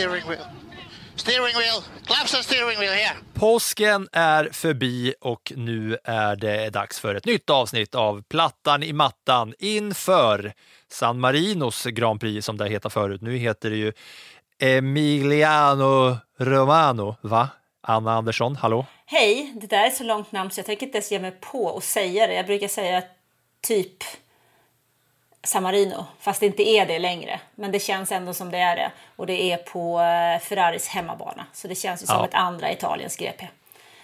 steering wheel. Steering wheel, claps and steering wheel here. Påsken är förbi och nu är det dags för ett nytt avsnitt av Plattan i mattan inför San Marinos Grand Prix som det heter förut. Nu heter det ju Emiliano Romano, va? Anna Andersson, hallå? Hej, det där är så långt namn så jag tänker inte ens ge mig på att säga det. Jag brukar säga typ San Marino, fast det inte är det längre. Men det känns ändå som det är det. Och det är på eh, Ferraris hemmabana. Så det känns ju som Ja. ett andra Italiens GP.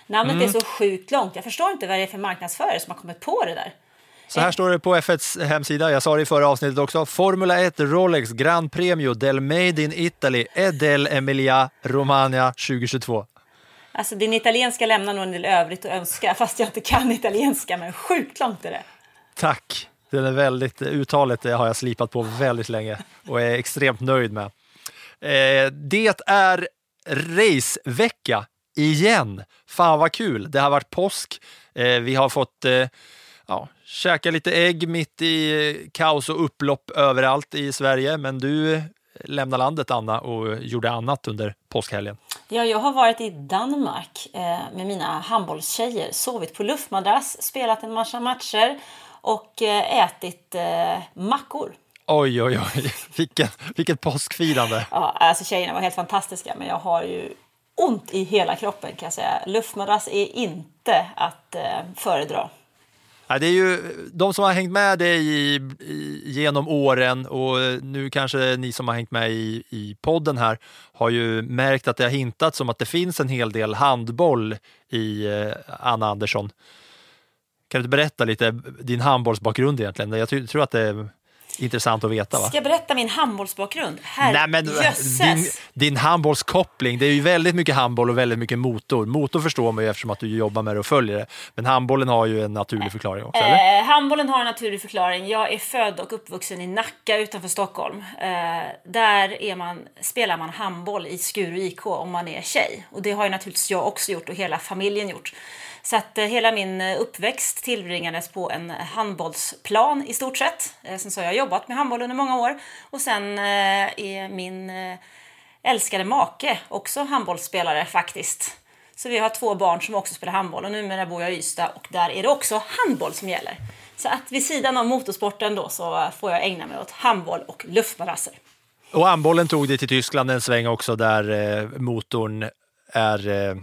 Namnet är så sjukt långt. Jag förstår inte vad det är för marknadsförare som har kommit på det där. Så här står det på F1s hemsida, jag sa det i förra avsnittet också. Formula 1 Rolex Grand Premio del Made in Italy e del Emilia Romagna 2022. Alltså din italienska lämnar nog en del övrigt att önska, fast jag inte kan italienska. Men sjukt långt är det. Tack! Den är väldigt, uttalet har jag slipat på väldigt länge och är extremt nöjd med. Eh, det är racevecka igen. Fan vad kul! Det har varit påsk. Eh, vi har fått eh, ja, käka lite ägg mitt i kaos och upplopp överallt i Sverige. Men du lämnade landet, Anna, och gjorde annat under påskhelgen. Ja, jag har varit i Danmark med mina handbollstjejer, sovit på luftmadrass, spelat en massa matcher och eh, ätit eh, mackor. Oj, oj, oj. Vilket, vilket påskfirande! Ja, alltså tjejerna var helt fantastiska, men jag har ju ont i hela kroppen kan jag säga. Luftmadrass är inte att eh, föredra. Ja, det är ju de som har hängt med dig i, i, genom åren och nu kanske ni som har hängt med i, i podden här har ju märkt att det har hintats om att det finns en hel del handboll i eh, Anna Andersson. Kan du berätta lite din handbollsbakgrund egentligen? Jag tror att det är intressant att veta. Va? Ska jag berätta min handbollsbakgrund? Herre Nej, men jösses! din, din handbollskoppling, det är ju väldigt mycket handboll och väldigt mycket motor. Motor förstår man ju eftersom att du jobbar med det och följer det. Men handbollen har ju en naturlig förklaring också, eller? Eh, handbollen har en naturlig förklaring. Jag är född och uppvuxen i Nacka utanför Stockholm. Eh, där är man, spelar man handboll i Skuru IK om man är tjej. Och det har ju naturligtvis jag också gjort och hela familjen gjort. Så att eh, hela min eh, uppväxt tillbringades på en handbollsplan i stort sett. Eh, sen så har jag jobbat med handboll under många år. Och sen är min älskade make också handbollsspelare faktiskt. Så vi har två barn som också spelar handboll och numera bor jag i Ystad och där är det också handboll som gäller. Så att vid sidan av motorsporten då så får jag ägna mig åt handboll och luftmadrasser. Och handbollen tog dig till Tyskland en sväng också där motorn är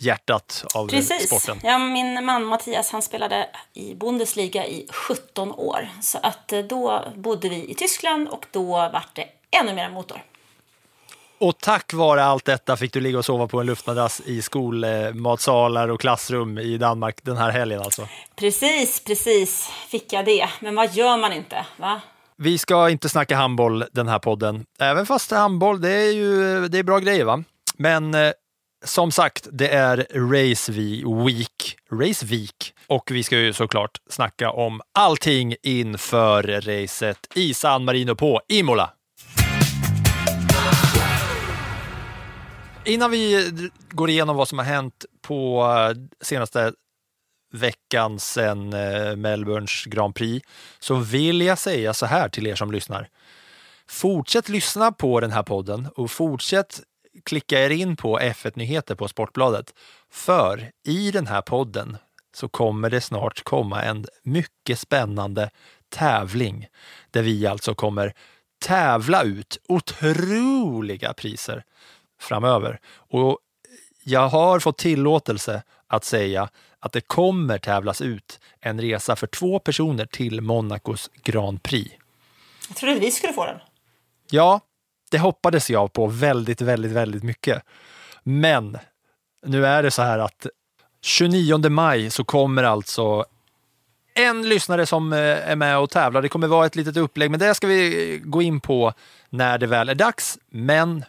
hjärtat av Precis. sporten. Ja, min man Mattias han spelade i Bundesliga i 17 år. Så att eh, då bodde vi i Tyskland och då vart det ännu mer motor. Och tack vare allt detta fick du ligga och sova på en luftmadrass i skolmatsalar och klassrum i Danmark den här helgen alltså. Precis, precis fick jag det. Men vad gör man inte? Va? Vi ska inte snacka handboll den här podden, även fast handboll, det är ju det är bra grejer va? Men eh, som sagt, det är Race Week, Race Week och vi ska ju såklart snacka om allting inför racet i San Marino på Imola. Innan vi går igenom vad som har hänt på eh, senaste veckan sedan eh, Melbournes Grand Prix så vill jag säga så här till er som lyssnar. Fortsätt lyssna på den här podden och fortsätt klicka er in på F1 Nyheter på Sportbladet. För i den här podden så kommer det snart komma en mycket spännande tävling där vi alltså kommer tävla ut otroliga priser framöver. Och jag har fått tillåtelse att säga att det kommer tävlas ut en resa för två personer till Monacos Grand Prix. Jag trodde vi skulle få den. Ja, det hoppades jag på väldigt, väldigt, väldigt mycket. Men nu är det så här att 29 maj så kommer alltså en lyssnare som eh, är med och tävlar. Det kommer vara ett litet upplägg, men det ska vi gå in på när det väl är dags. Men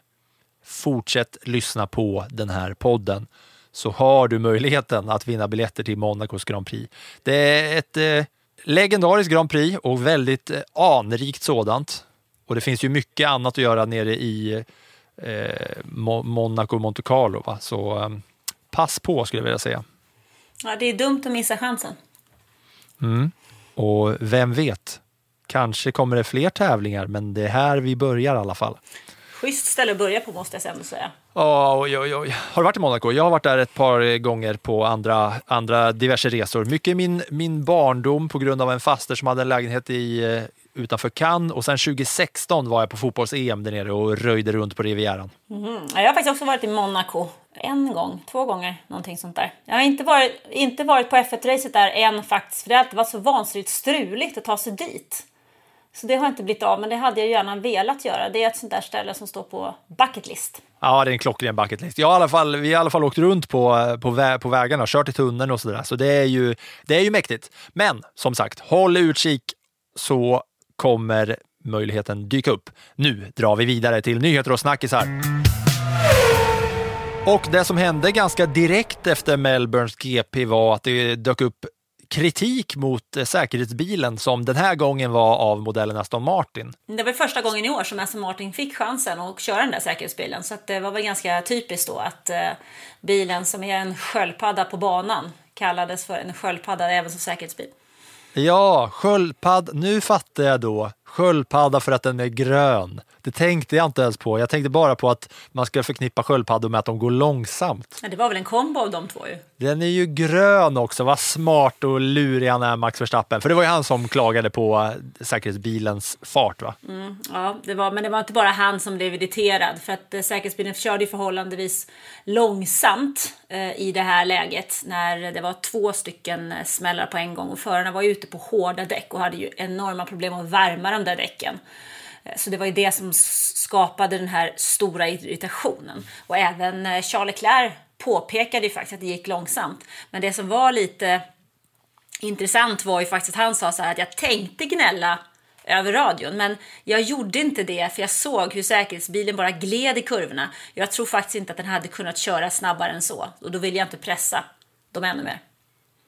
fortsätt lyssna på den här podden så har du möjligheten att vinna biljetter till Monacos Grand Prix. Det är ett eh, legendariskt Grand Prix och väldigt eh, anrikt sådant. Och det finns ju mycket annat att göra nere i eh, Mo Monaco och Monte Carlo. Va? Så eh, pass på skulle jag vilja säga. Ja, det är dumt att missa chansen. Och vem vet, kanske kommer det fler tävlingar, men det är här vi börjar i alla fall. Schysst ställe att börja på måste jag ändå säga. Oj, oj, oj. Har du varit i Monaco? Jag har varit där ett par gånger på andra, andra diverse resor. Mycket min, min barndom på grund av en faster som hade en lägenhet i, eh, utanför Cannes och sen 2016 var jag på fotbolls-EM där nere och röjde runt på Rivieran. Mm. Jag har faktiskt också varit i Monaco. En gång, två gånger, någonting sånt där. Jag har inte varit, inte varit på F1-racet där än faktiskt, för det varit så vansinnigt struligt att ta sig dit. Så det har inte blivit av, men det hade jag gärna velat göra. Det är ett sånt där ställe som står på bucket list. Ja, det är en klockren bucket list. Jag i alla fall, vi har i alla fall åkt runt på, på, vä på vägarna, kört i tunneln och sådär. Så det är, ju, det är ju mäktigt. Men som sagt, håll utkik så kommer möjligheten dyka upp. Nu drar vi vidare till nyheter och snackisar. Och det som hände ganska direkt efter Melbournes GP var att det dök upp kritik mot eh, säkerhetsbilen som den här gången var av modellen Aston Martin. Det var första gången i år som Aston Martin fick chansen att köra den där säkerhetsbilen. Så att det var väl ganska typiskt då att eh, bilen som är en sköldpadda på banan kallades för en sköldpadda även som säkerhetsbil. Ja, sköldpadd. Nu fattar jag då. Sköldpadda för att den är grön. Det tänkte jag inte ens på. Jag tänkte bara på att man ska förknippa sköldpaddor med att de går långsamt. Men det var väl en kombo av de två ju. Den är ju grön också. Vad smart och lurig han är, Max Verstappen. För det var ju han som klagade på eh, säkerhetsbilens fart, va? Ja, det var, men det var inte bara han som blev irriterad för att eh, säkerhetsbilen körde ju förhållandevis långsamt eh, i det här läget när det var två stycken eh, smällar på en gång och förarna var ju ute på hårda däck och hade ju enorma problem att värma de där däcken. Eh, så det var ju det som skapade den här stora irritationen. Och även eh, Charles Leclerc påpekade ju faktiskt att det gick långsamt. Men det som var lite intressant var ju faktiskt att han sa så här att jag tänkte gnälla över radion, men jag gjorde inte det för jag såg hur säkerhetsbilen bara gled i kurvorna. Jag tror faktiskt inte att den hade kunnat köra snabbare än så och då vill jag inte pressa dem ännu mer.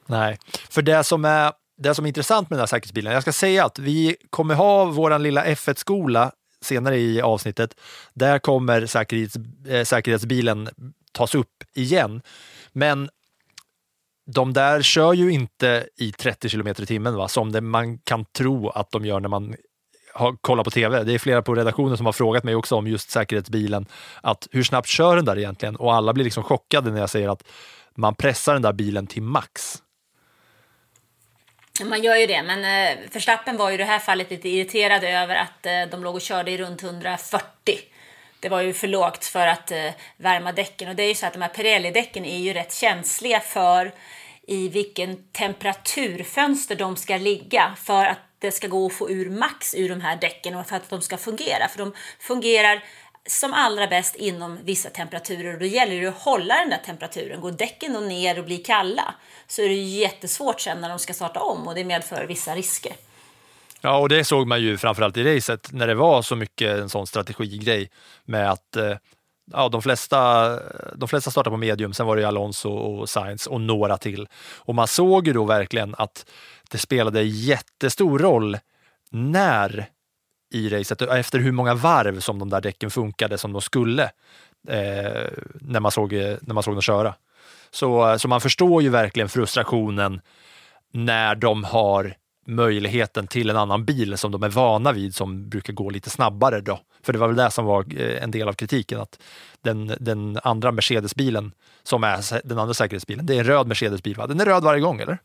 Nej, för det som är, det som är intressant med den här säkerhetsbilen, jag ska säga att vi kommer ha vår lilla F1-skola senare i avsnittet. Där kommer säkerhets, eh, säkerhetsbilen tas upp igen. Men de där kör ju inte i 30 kilometer i timmen va? som det man kan tro att de gör när man har, kollar på tv. Det är flera på redaktionen som har frågat mig också om just säkerhetsbilen. Att hur snabbt kör den där egentligen? Och alla blir liksom chockade när jag säger att man pressar den där bilen till max. Man gör ju det, men eh, Verstappen var ju i det här fallet lite irriterad över att eh, de låg och körde i runt 140. Det var ju för lågt för att eh, värma däcken och det är ju så att de här Pirelli-däcken är ju rätt känsliga för i vilken temperaturfönster de ska ligga för att det ska gå att få ur max ur de här däcken och för att de ska fungera. För de fungerar som allra bäst inom vissa temperaturer och då gäller det att hålla den där temperaturen. Går däcken då ner och blir kalla så är det jättesvårt sen när de ska starta om och det medför vissa risker. Ja, och det såg man ju framförallt i racet när det var så mycket en sån strategigrej med att eh, ja, de, flesta, de flesta startade på medium, sen var det Alonso och Sainz och några till. Och man såg ju då verkligen att det spelade jättestor roll när i racet, efter hur många varv som de där däcken funkade som de skulle eh, när, man såg, när man såg dem köra. Så, så man förstår ju verkligen frustrationen när de har möjligheten till en annan bil som de är vana vid som brukar gå lite snabbare. Då. För det var väl det som var eh, en del av kritiken, att den, den andra Mercedes-bilen som är den andra säkerhetsbilen, det är en röd Mercedes-bil, va? Den är röd varje gång, eller?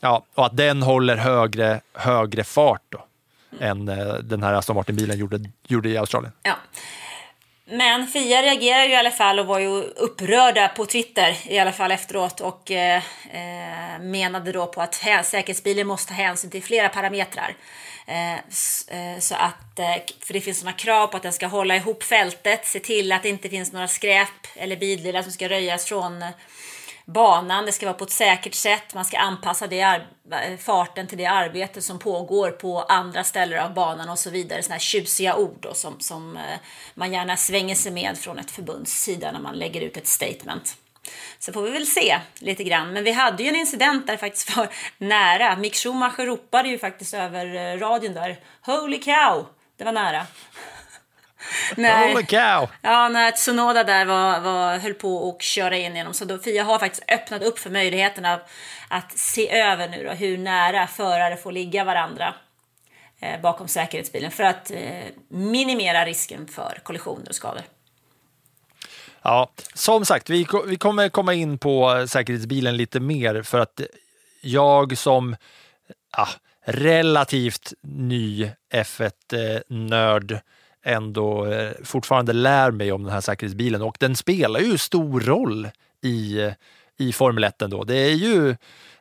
Ja, och att den håller högre, högre fart då än eh, den här Aston Martin-bilen gjorde, gjorde i Australien. Ja. Men Fia reagerade ju i alla fall och var ju upprörda på Twitter i alla fall efteråt och eh, eh menade då på att säkerhetsbilen måste ta hänsyn till flera parametrar. Eh, eh så att, för det finns sådana krav på att den ska hålla ihop fältet, se till att det inte finns några skräp eller bildelar som ska röjas från banan. Det ska vara på ett säkert sätt. Man ska anpassa det eh, farten till det arbete som pågår på andra ställen av banan och så vidare. Sådana här tjusiga ord då, som, som eh, man gärna svänger sig med från ett förbunds sida när man lägger ut ett statement. Så får vi väl se lite grann. Men vi hade ju en incident där faktiskt var nära. Mick Schumacher ropade ju faktiskt över eh, radion där. Holy cow! Det var nära när, Holy cow! Ja, när Tsunoda där var, var, höll på att köra in genom. Så då, Fia har faktiskt öppnat upp för möjligheten att, att se över nu då, hur nära förare får ligga varandra eh, bakom säkerhetsbilen för att eh, minimera risken för kollisioner och skador. Ja, som sagt, vi, vi kommer komma in på säkerhetsbilen lite mer för att jag som ja, relativt ny F1-nörd ändå eh, fortfarande lär mig om den här säkerhetsbilen och den spelar ju stor roll i, i Formel 1 ändå. Det är, ju,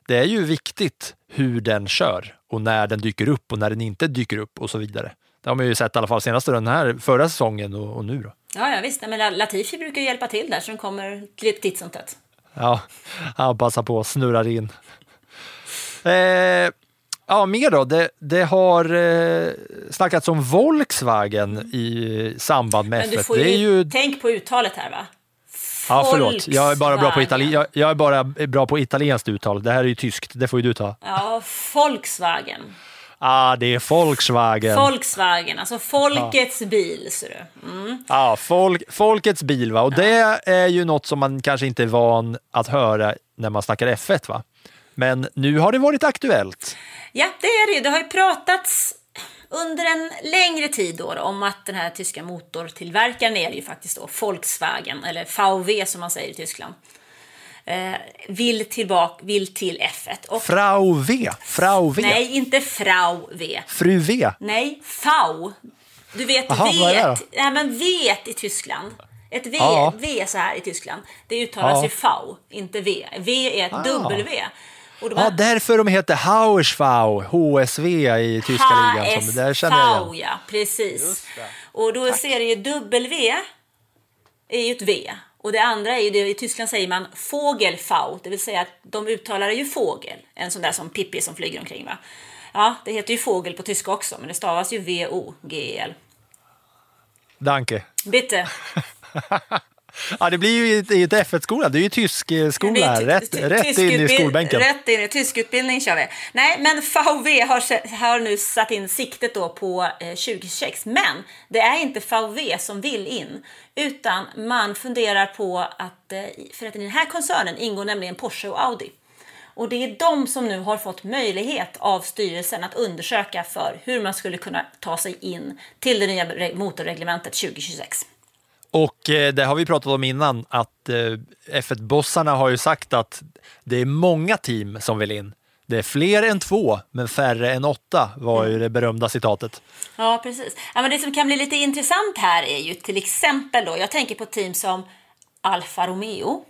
det är ju viktigt hur den kör och när den dyker upp och när den inte dyker upp och så vidare. Det har man ju sett i alla fall senaste den här förra säsongen och, och nu då. Ja, ja visst. Men Latifi brukar hjälpa till där så den kommer lite titt som tätt. Ja, han passar på och snurrar in. Eh, ja, mer då. Det, det har eh, snackats om Volkswagen i samband med F1. Men du får ju, ju... tänk på uttalet här va? Ja, förlåt. Jag är bara bra på, itali jag, jag är bara bra på italienskt uttal. Det här är ju tyskt. Det får ju du ta. Ja, Volkswagen. Ah, det är Volkswagen. Volkswagen, alltså folkets ja. bil. Ser du. Mm. Ja, folk, folkets bil. Va? Och ja. det är ju något som man kanske inte är van att höra när man snackar F1. Va? Men nu har det varit aktuellt. Ja, det är det ju. Det har ju pratats under en längre tid då, då, om att den här tyska motortillverkaren är ju faktiskt då Volkswagen, eller VW som man säger i Tyskland eh, vill, tillbaka, vill till F1. Och, Frau V. Frau V. Nej, inte Frau V. Fru V. Nej, Fau. Du vet, Aha, vet, nej, men vet i Tyskland. Ett V, ja. v så här i Tyskland, det uttalas ja. ju Fau, inte V. V är ett ah. W. Och de här... Ja, därför de heter Hauersfau, HSV i tyska ligan. Som, där känner jag igen. ja, precis. Och då Tack. ser du ju W är ju ett V och det andra är ju det, i Tyskland säger man fågelfau, det vill säga att de uttalar ju fågel, en sån där som Pippi som flyger omkring va. Ja, det heter ju fågel på tyska också, men det stavas ju V-O-G-E-L. Danke. Bitte. Ja, det blir ju i ett F1-skola. Det är ju tysk eh, skola här. Rätt, rätt in i skolbänken. Rätt in i tyskutbildning kör vi. Nej, men VW har, har nu satt in siktet då på eh, 2026. Men det är inte VW som vill in, utan man funderar på att, eh, för att i den här koncernen ingår nämligen Porsche och Audi. Och det är de som nu har fått möjlighet av styrelsen att undersöka för hur man skulle kunna ta sig in till det nya motorreglementet 2026. Och eh, det har vi pratat om innan, att eh, F1-bossarna har ju sagt att det är många team som vill in. Det är fler än två, men färre än åtta, var ju det berömda citatet. Ja, precis. Ja, men det som kan bli lite intressant här är ju till exempel då, jag tänker på team som Alfa Romeo,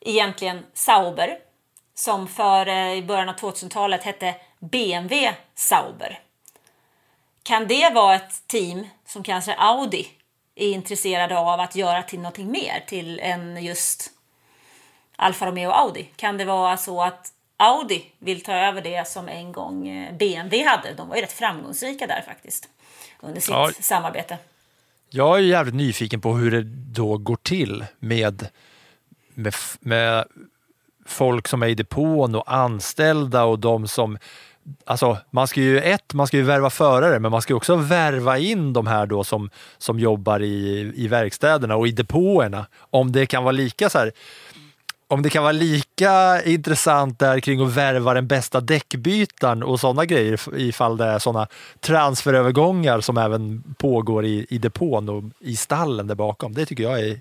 egentligen Sauber, som för eh, i början av 2000-talet hette BMW Sauber. Kan det vara ett team som kanske Audi är intresserade av att göra till någonting mer till än just Alfa Romeo och Audi? Kan det vara så att Audi vill ta över det som en gång eh, BMW hade? De var ju rätt framgångsrika där faktiskt under sitt ja, samarbete. Jag är jävligt nyfiken på hur det då går till med, med, med folk som är i depån och anställda och de som Alltså, man ska ju ett, man ska ju värva förare, men man ska också värva in de här då som, som jobbar i, i verkstäderna och i depåerna. Om det kan vara lika så här, om det kan vara lika intressant där kring att värva den bästa däckbytaren och sådana grejer ifall det är sådana transferövergångar som även pågår i, i depån och i stallen där bakom. Det tycker jag är,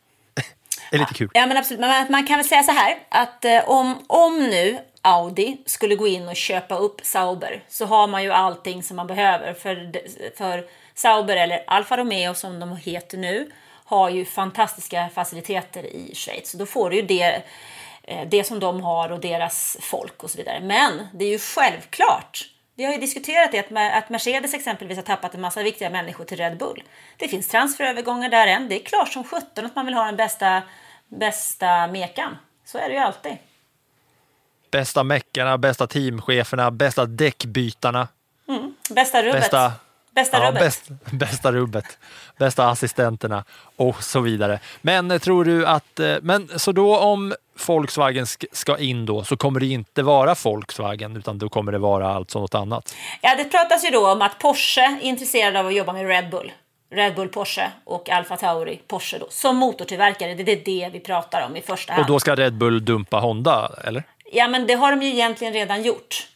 är lite kul. Ja men absolut, man, man kan väl säga så här att eh, om, om nu Audi skulle gå in och köpa upp Sauber så har man ju allting som man behöver. För, för Sauber, eller Alfa Romeo som de heter nu, har ju fantastiska faciliteter i Schweiz. Så då får du ju det, eh, det som de har och deras folk och så vidare. Men det är ju självklart vi har ju diskuterat det att Mercedes exempelvis har tappat en massa viktiga människor till Red Bull. Det finns transferövergångar där än. Det är klart som sjutton att man vill ha den bästa, bästa mekan. Så är det ju alltid. Bästa meckarna, bästa teamcheferna, bästa däckbytarna. Mm. Bästa rubbet. Bästa, bästa ja, rubbet. Bäst, bästa rubbet. Bästa assistenterna och så vidare. Men eh, tror du att, eh, men så då om Volkswagen ska in då så kommer det inte vara Volkswagen utan då kommer det vara alltså något annat? Ja, det pratas ju då om att Porsche är intresserad av att jobba med Red Bull. Red Bull Porsche och Alfa Tauri Porsche då, som motortillverkare. Det är det vi pratar om i första hand. Och då ska Red Bull dumpa Honda, eller? Ja, men det har de ju egentligen redan gjort.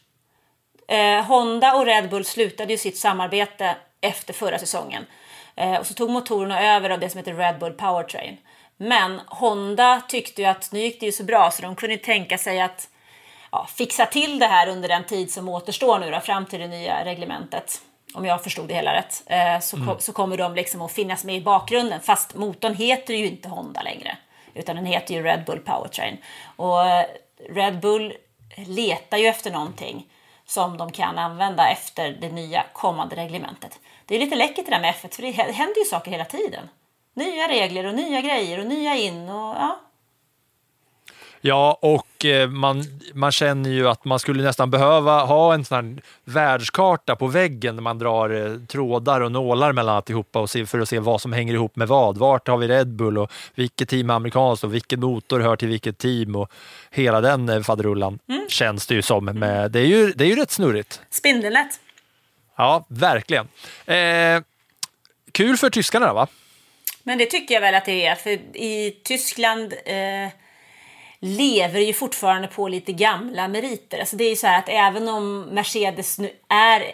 Eh, Honda och Red Bull slutade ju sitt samarbete efter förra säsongen. Eh, och så tog motorerna över av det som heter Red Bull Powertrain. Men Honda tyckte ju att nu gick det ju så bra så de kunde tänka sig att ja, fixa till det här under den tid som återstår nu då, fram till det nya reglementet. Om jag förstod det hela rätt. Eh, så, mm. så kommer de liksom att finnas med i bakgrunden. Fast motorn heter ju inte Honda längre. Utan den heter ju Red Bull Powertrain. Och eh, Red Bull letar ju efter någonting som de kan använda efter det nya kommande reglementet. Det är lite läckert det där med F1 för det händer ju saker hela tiden. Nya regler och nya grejer och nya in och ja. Ja, och eh, man, man känner ju att man skulle nästan behöva ha en sån här världskarta på väggen där man drar eh, trådar och nålar mellan alltihopa och se, för att se vad som hänger ihop med vad. Vart har vi Red Bull och vilket team är amerikanskt och vilken motor hör till vilket team och hela den eh, faderullan mm. känns det ju som. Med, det, är ju, det är ju rätt snurrigt. Spindelnät. Ja, verkligen. Eh, kul för tyskarna va? Men det tycker jag väl att det är, för i Tyskland eh, lever ju fortfarande på lite gamla meriter. Alltså det är ju så här att även om Mercedes nu är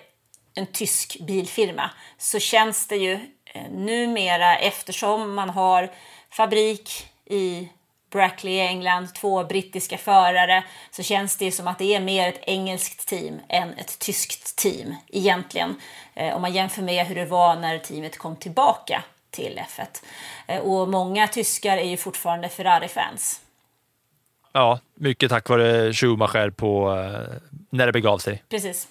en tysk bilfirma så känns det ju eh, numera eftersom man har fabrik i Brackley i England, två brittiska förare, så känns det som att det är mer ett engelskt team än ett tyskt team egentligen. Eh, om man jämför med hur det var när teamet kom tillbaka till F1. Eh, och många tyskar är ju fortfarande Ferrari-fans. Ja, mycket tack vare Schumacher på, eh, när det begav sig. Precis.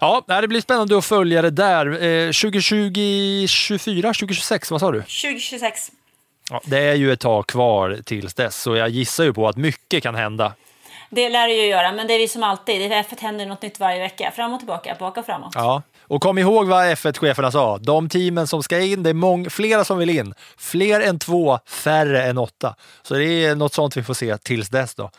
Ja, det blir spännande att följa det där. 2020, 2024, 2026, vad sa du? 2026. Ja, det är ju ett tag kvar tills dess, så jag gissar ju på att mycket kan hända. Det lär det ju göra, men det är vi som alltid. I F1 händer något nytt varje vecka. Fram och tillbaka, bak och framåt. Ja, och kom ihåg vad F1-cheferna sa. De teamen som ska in, det är många, flera som vill in. Fler än två, färre än åtta. Så det är något sånt vi får se tills dess. Då.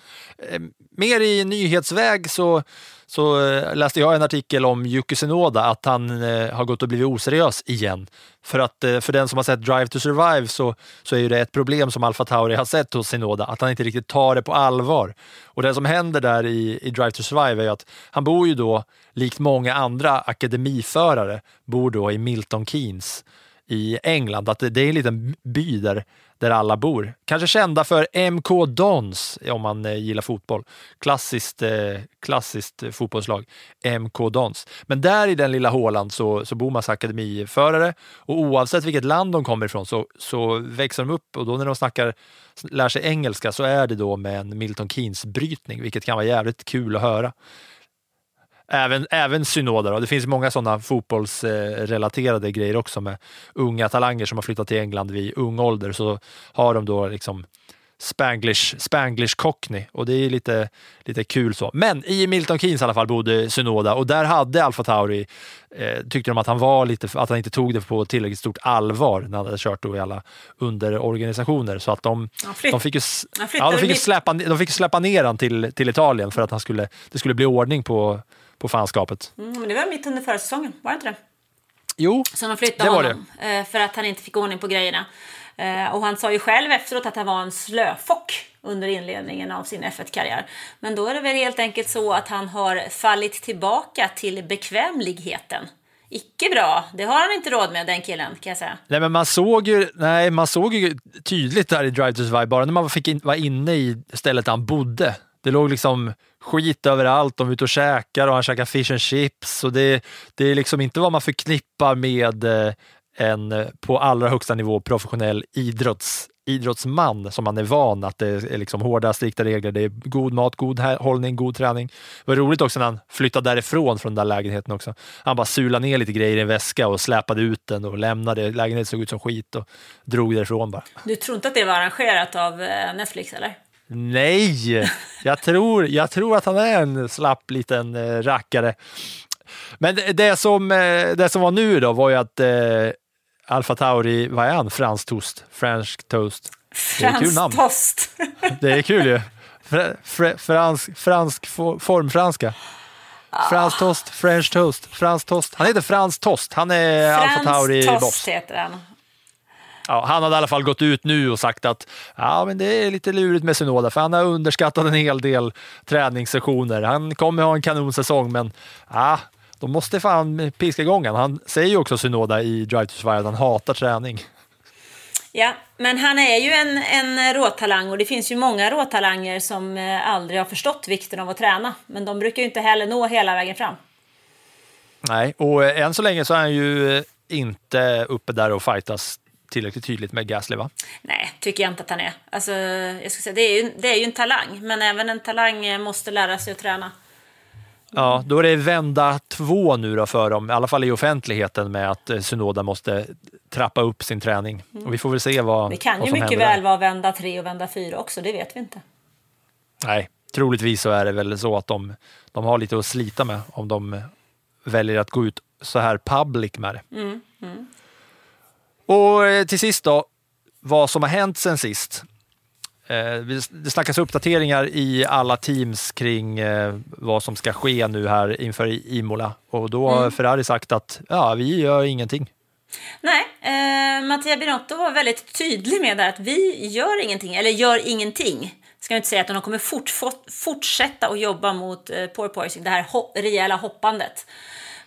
Ehm, Mer i nyhetsväg så så eh, läste jag en artikel om Yuki Senoda, att han eh, har gått och blivit oseriös igen. För att eh, för den som har sett Drive to Survive så, så är det ett problem som Alfa Tauri har sett hos Senoda, att han inte riktigt tar det på allvar. Och det som händer där i, i Drive to Survive är att han bor ju då, likt många andra akademiförare, bor då i Milton Keynes i England. Att det, det är en liten by där där alla bor. Kanske kända för MK Dons om man eh, gillar fotboll. Klassiskt, eh, klassiskt eh, fotbollslag, MK Dons. Men där i den lilla hålan så, så bor massa akademiförare och oavsett vilket land de kommer ifrån så, så växer de upp och då när de snackar, lär sig engelska så är det då med en Milton Keynes-brytning, vilket kan vara jävligt kul att höra. Även, även synoder. Och det finns många sådana fotbollsrelaterade grejer också med unga talanger som har flyttat till England vid ung ålder. Så har de då liksom Spanglish, Spanglish Cockney och det är lite, lite kul så. Men i Milton Keynes i alla fall bodde Synoda och där hade Alfa Tauri, eh, tyckte de att han var lite, att han inte tog det på tillräckligt stort allvar när han hade kört då i alla underorganisationer. Så att de, de fick ju, ja, de fick släppa, de fick släppa ner han till, till Italien för att han skulle, det skulle bli ordning på på fanskapet. Mm, men det var mitt under förra säsongen, var det inte det? Jo, Som de flyttade det var honom det. Eh, för att han inte fick ordning på grejerna. Eh, och han sa ju själv efteråt att han var en slöfock under inledningen av sin F1-karriär. Men då är det väl helt enkelt så att han har fallit tillbaka till bekvämligheten. Icke bra. Det har han inte råd med, den killen, kan jag säga. Nej, men man såg ju, nej, man såg ju tydligt där i Drive to Survive, bara när man fick in, var inne i stället där han bodde, Det låg liksom skit överallt. De är ute och käkar och han käkar fish and chips. Och det, det är liksom inte vad man förknippar med eh, en eh, på allra högsta nivå professionell idrotts, idrottsman som man är van att det är liksom hårda, strikta regler. Det är god mat, god hållning, god träning. Det var roligt också när han flyttade därifrån från den där lägenheten också. Han bara sulade ner lite grejer i en väska och släpade ut den och lämnade. Lägenheten såg ut som skit och drog därifrån bara. Du tror inte att det var arrangerat av eh, Netflix eller? Nej, jag tror, jag tror att han är en slapp liten eh, rackare. Men det, det, som, eh, det som var nu då var ju att eh, Alfa Tauri, vad är han? Fransk toast? French toast? Det är kul namn. Fransk toast. Det är kul ju. Fr, fr, fransk, fransk fo- formfranska. Fransk toast, French toast, fransk toast. Han heter Frans Tost. Han är Alfa Tauri Fransk boss. toast heter han. Ja, han hade i alla fall gått ut nu och sagt att ja, men det är lite lurigt med Synoda för han har underskattat en hel del träningssessioner. Han kommer ha en kanonsäsong men ja, de måste fan piska igång han. Han säger ju också Synoda i Drive to Survive att han hatar träning. Ja, men han är ju en, en råtalang och det finns ju många råtalanger som eh, aldrig har förstått vikten av att träna. Men de brukar ju inte heller nå hela vägen fram. Nej, och eh, än så länge så är han ju eh, inte uppe där och fightas tillräckligt tydligt med Gasly va? Nej, tycker jag inte att han är. Alltså, jag ska säga, det, är ju, det är ju en talang, men även en talang måste lära sig att träna. Ja, då är det vända två nu då för dem, i alla fall i offentligheten med att eh, Synoda måste trappa upp sin träning. Och vi får väl se vad, Det kan vad ju mycket väl där. vara vända tre och vända fyra också, det vet vi inte. Nej, troligtvis så är det väl så att de, de har lite att slita med om de väljer att gå ut så här public med det. Och eh, till sist då, vad som har hänt sen sist. Eh, Det snackas uppdateringar i alla teams kring eh, vad som ska ske nu här inför Imola och då har Ferrari sagt att ja, vi gör ingenting. Nej, eh, Mattia Binotto var väldigt tydlig med att vi gör ingenting, eller gör ingenting. Ska jag inte säga att de kommer fort, fort, fortsätta att jobba mot eh, porpoising, det här ho rejäla hoppandet.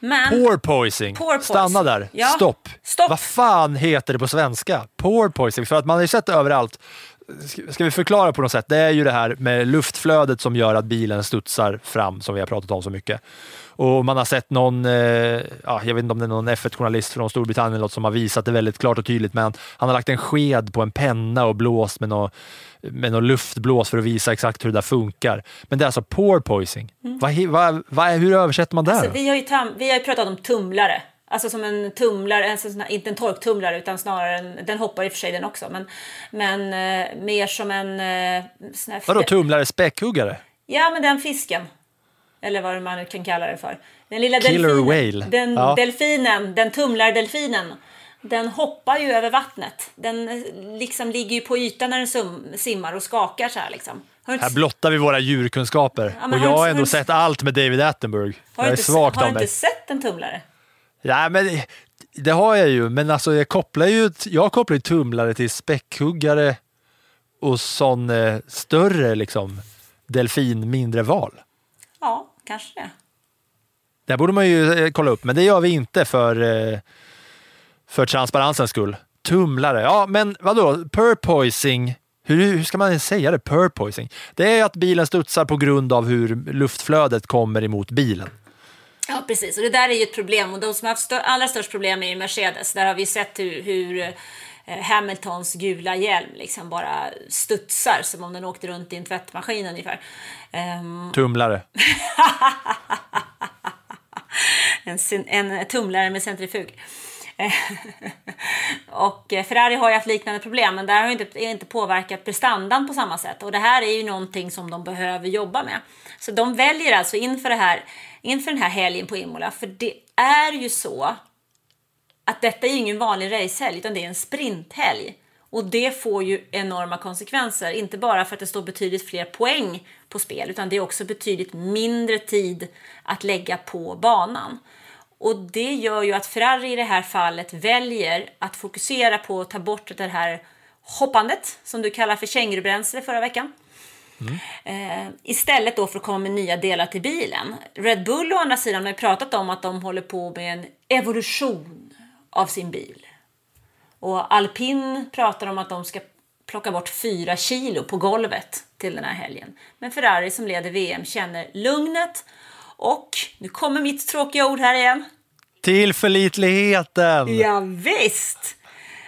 Men Porpoising. Porpoising. Stanna där. Ja. Stopp. Stopp. Vad fan heter det på svenska? Porpoising. För att man har ju sett det överallt. Ska- vi förklara på något sätt? Det är ju det här med luftflödet som gör att bilen studsar fram, som vi har pratat om så mycket. Och man har sett någon, eh, ja, jag vet inte om det är någon F1-journalist från Storbritannien eller något som har visat det väldigt klart och tydligt, men han har lagt en sked på en penna och blåst med något, med något luftblås för att visa exakt hur det där funkar. Men det är alltså porpoising. Vad, he- vad, vad, hur översätter man det? alltså, vi, har ju tam- vi har ju pratat om tumlare. Alltså som en tumlare, alltså inte en torktumlare utan snarare en, den hoppar i och för sig den också, men, men eh, mer som en... Eh, här Vadå tumlare, späckhuggare? Ja, men den fisken. Eller vad man nu kan kalla det för. Den lilla Killer delfinen. whale. Den Ja. delfinen, den tumlardelfinen. Den hoppar ju över vattnet. Den eh, liksom ligger ju på ytan när den sum- simmar och skakar så här liksom. Här blottar vi våra djurkunskaper. Ja, och jag har ändå sett allt med David Attenborough. har Jag är svagt har du inte sett en tumlare? Ja, men det har jag ju, men alltså jag kopplar ju, jag kopplar ju tumlare till späckhuggare och sån eh, större liksom delfin, mindre val. Ja, kanske det. Det borde man ju eh, kolla upp, men det gör vi inte för, eh, för transparensens skull. Tumlare, ja men vadå, purpoising, hur, hur ska man säga det? Purpoising? Det är att bilen studsar på grund av hur luftflödet kommer emot bilen. Ja, precis. Och det där är ju ett problem. Och de som har haft stö- allra störst problem är ju Mercedes. Där har vi sett hur, hur eh, Hamiltons gula hjälm liksom bara studsar som om den åkte runt i en tvättmaskin ungefär. Ehm, Tumlare. en, en tumlare med centrifug. Eh, och eh, Ferrari har ju haft liknande problem, men där har ju inte, inte påverkat prestandan på samma sätt. Och det här är ju någonting som de behöver jobba med. Så de väljer alltså inför, det här, inför den här helgen på Imola, för det är ju så att detta är ju ingen vanlig racehelg, utan det är en sprinthelg. Och det får ju enorma konsekvenser, inte bara för att det står betydligt fler poäng på spel, utan det är också betydligt mindre tid att lägga på banan. Och det gör ju att Ferrari i det här fallet väljer att fokusera på att ta bort det här hoppandet, som du kallar för kängurubränsle förra veckan. Eh, istället då för att komma med nya delar till bilen. Red Bull å andra sidan har ju pratat om att de håller på med en evolution av sin bil. Och Alpin pratar om att de ska plocka bort fyra kilo på golvet till den här helgen. Men Ferrari som leder VM känner lugnet och, nu kommer mitt tråkiga ord här igen, Tillförlitligheten! Ja, visst!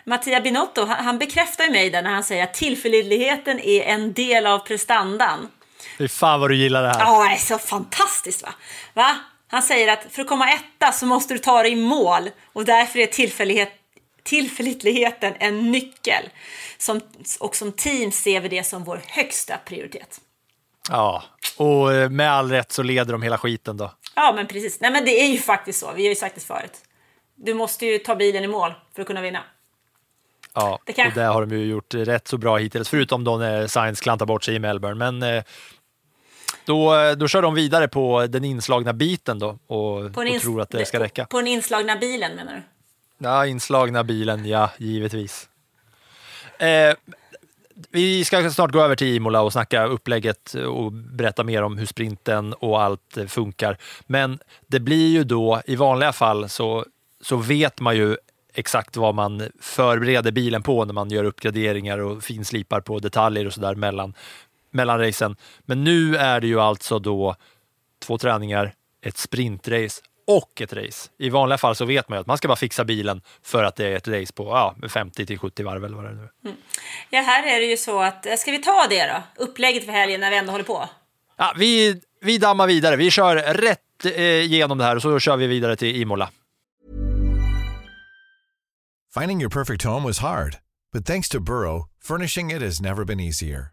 Mattia Binotto han, bekräftar mig där när han säger att tillförlitligheten är en del av prestandan. Fy fan vad du gillar det här. Ja, det är så fantastiskt va? va? Han säger att för att komma etta så måste du ta dig i mål och därför är tillfällighet, tillförlitligheten en nyckel. Som, och som team ser vi det som vår högsta prioritet. Ja, och eh, med all rätt så leder de hela skiten då. Ja, men precis. Nej, men det är ju faktiskt så. Vi har ju sagt det förut. Du måste ju ta bilen i mål för att kunna vinna. Ja, Det kan- och det har de ju gjort rätt så bra hittills, förutom då när Science klantar bort sig i Melbourne. Men eh, då, då kör de vidare på den inslagna biten då och, och tror att det ska räcka. På den inslagna bilen menar du? Ja, inslagna bilen, ja, givetvis. Eh, vi ska snart gå över till Imola och snacka upplägget och berätta mer om hur sprinten och allt eh, funkar. Men det blir ju då, i vanliga fall så, så vet man ju exakt vad man förbereder bilen på när man gör uppgraderingar och finslipar på detaljer och sådär mellan, mellan racen. Men nu är det ju alltså då två träningar, ett sprintrace och ett race. I vanliga fall så vet man ju att man ska bara fixa bilen för att det är ett race på ja, 50 till 70 varv eller vad det är nu är. Ja, här är det ju så att, eh, ska vi ta det då? Upplägget för helgen när vi ändå håller på. Ja, vi, vi dammar vidare. Vi kör rätt eh, igenom det här och så kör vi vidare till Imola. Finding your perfect home was hard, but thanks to Burrow, furnishing it has never been easier.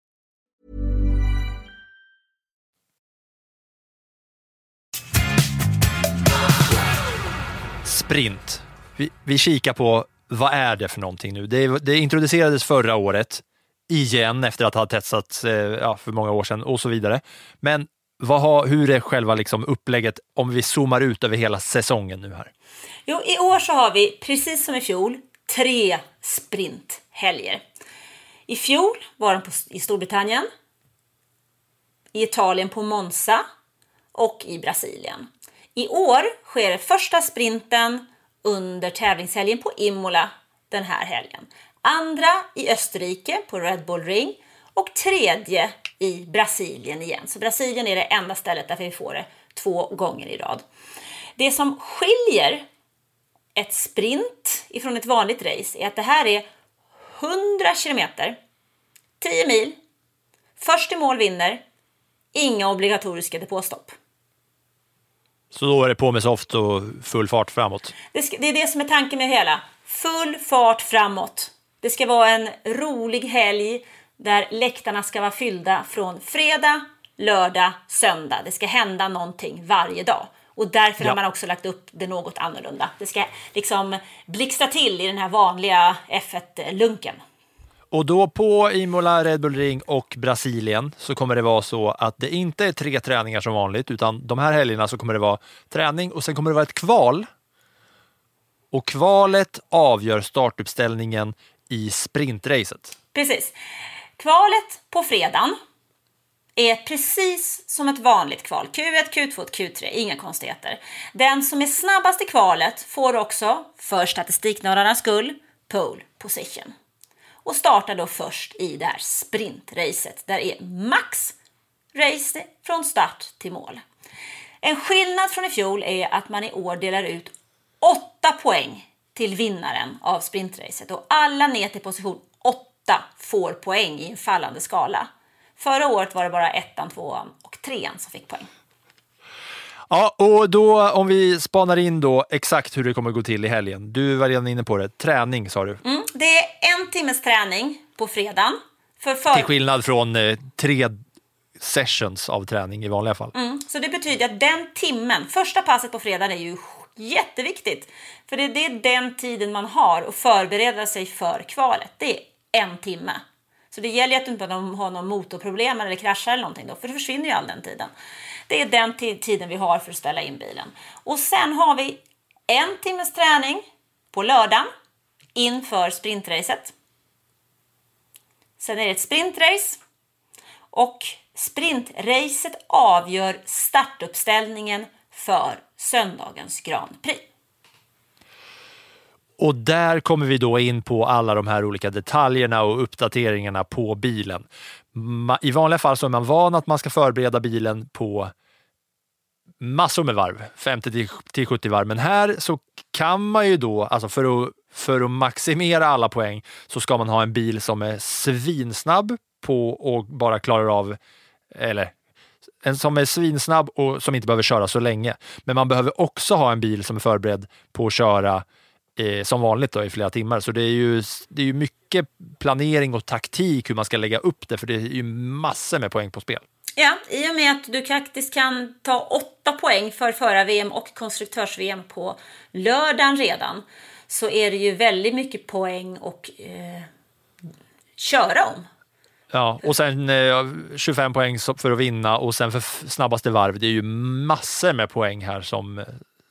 Sprint. Vi, vi kikar på vad är det för någonting nu? Det, det introducerades förra året igen efter att ha testats eh, ja, för många år sedan och så vidare. Men vad har, hur är själva liksom upplägget om vi zoomar ut över hela säsongen nu här? Jo, i år så har vi, precis som i fjol, tre sprinthelger. I fjol var de på, i Storbritannien, i Italien på Monza och i Brasilien. I år sker första sprinten under tävlingshelgen på Imola den här helgen. Andra i Österrike på Red Bull Ring och tredje i Brasilien igen. Så Brasilien är det enda stället där vi får det två gånger i rad. Det som skiljer ett sprint ifrån ett vanligt race är att det här är 100 kilometer, 10 mil, först i mål vinner, inga obligatoriska depåstopp. Så då är det på med soft och full fart framåt. Det, ska, det är det som är tanken med det hela. Full fart framåt. Det ska vara en rolig helg där läktarna ska vara fyllda från fredag, lördag, söndag. Det ska hända någonting varje dag. Och därför Ja. har man också lagt upp det något annorlunda. Det ska liksom blixtra till i den här vanliga F1-lunken. Och då på Imola, Red Bull Ring och Brasilien så kommer det vara så att det inte är tre träningar som vanligt, utan de här helgerna så kommer det vara träning och sen kommer det vara ett kval. Och kvalet avgör startuppställningen i sprintracet. Precis. Kvalet på fredagen är precis som ett vanligt kval. Q1, Q2, Q3, inga konstigheter. Den som är snabbast i kvalet får också, för statistiknördarnas skull, pole position. Och startar då först i det här sprintracet. Där är max race från start till mål. En skillnad från i fjol är att man i år delar ut 8 poäng till vinnaren av sprintracet och alla ner till position 8 får poäng i en fallande skala. Förra året var det bara ettan, tvåan och trean som fick poäng. Ja, och då om vi spanar in då exakt hur det kommer gå till i helgen. Du var redan inne på det. Träning sa du. Mm, det är en timmes träning på fredagen. För för... Till skillnad från eh, tre sessions av träning i vanliga fall. Mm, så det betyder att den timmen, första passet på fredagen är ju jätteviktigt. För det, det är den tiden man har att förbereda sig för kvalet. Det är en timme. Så det gäller ju att du inte har någon motorproblem eller kraschar eller någonting då, för det försvinner ju all den tiden. Det är den tiden vi har för att ställa in bilen. Och sen har vi en timmes träning på lördagen inför sprintracet. Sen är det ett sprintrace och sprintracet avgör startuppställningen för söndagens Grand Prix. Och där kommer vi då in på alla de här olika detaljerna och uppdateringarna på bilen. I vanliga fall så är man van att man ska förbereda bilen på massor med varv, 50 till 70 varv. Men här så kan man ju då, alltså för att, för att maximera alla poäng, så ska man ha en bil som är svinsnabb på och bara klarar av, eller en som är svinsnabb och som inte behöver köra så länge. Men man behöver också ha en bil som är förberedd på att köra eh, som vanligt då, i flera timmar. Så det är, ju, det är ju mycket planering och taktik hur man ska lägga upp det, för det är ju massor med poäng på spel. Ja, i och med att du faktiskt kan ta åtta poäng för förar-VM och konstruktörs-VM på lördagen redan så är det ju väldigt mycket poäng och eh, köra om. Ja, och sen eh, 25 poäng för att vinna och sen för snabbaste varv. Det är ju massor med poäng här som, eh,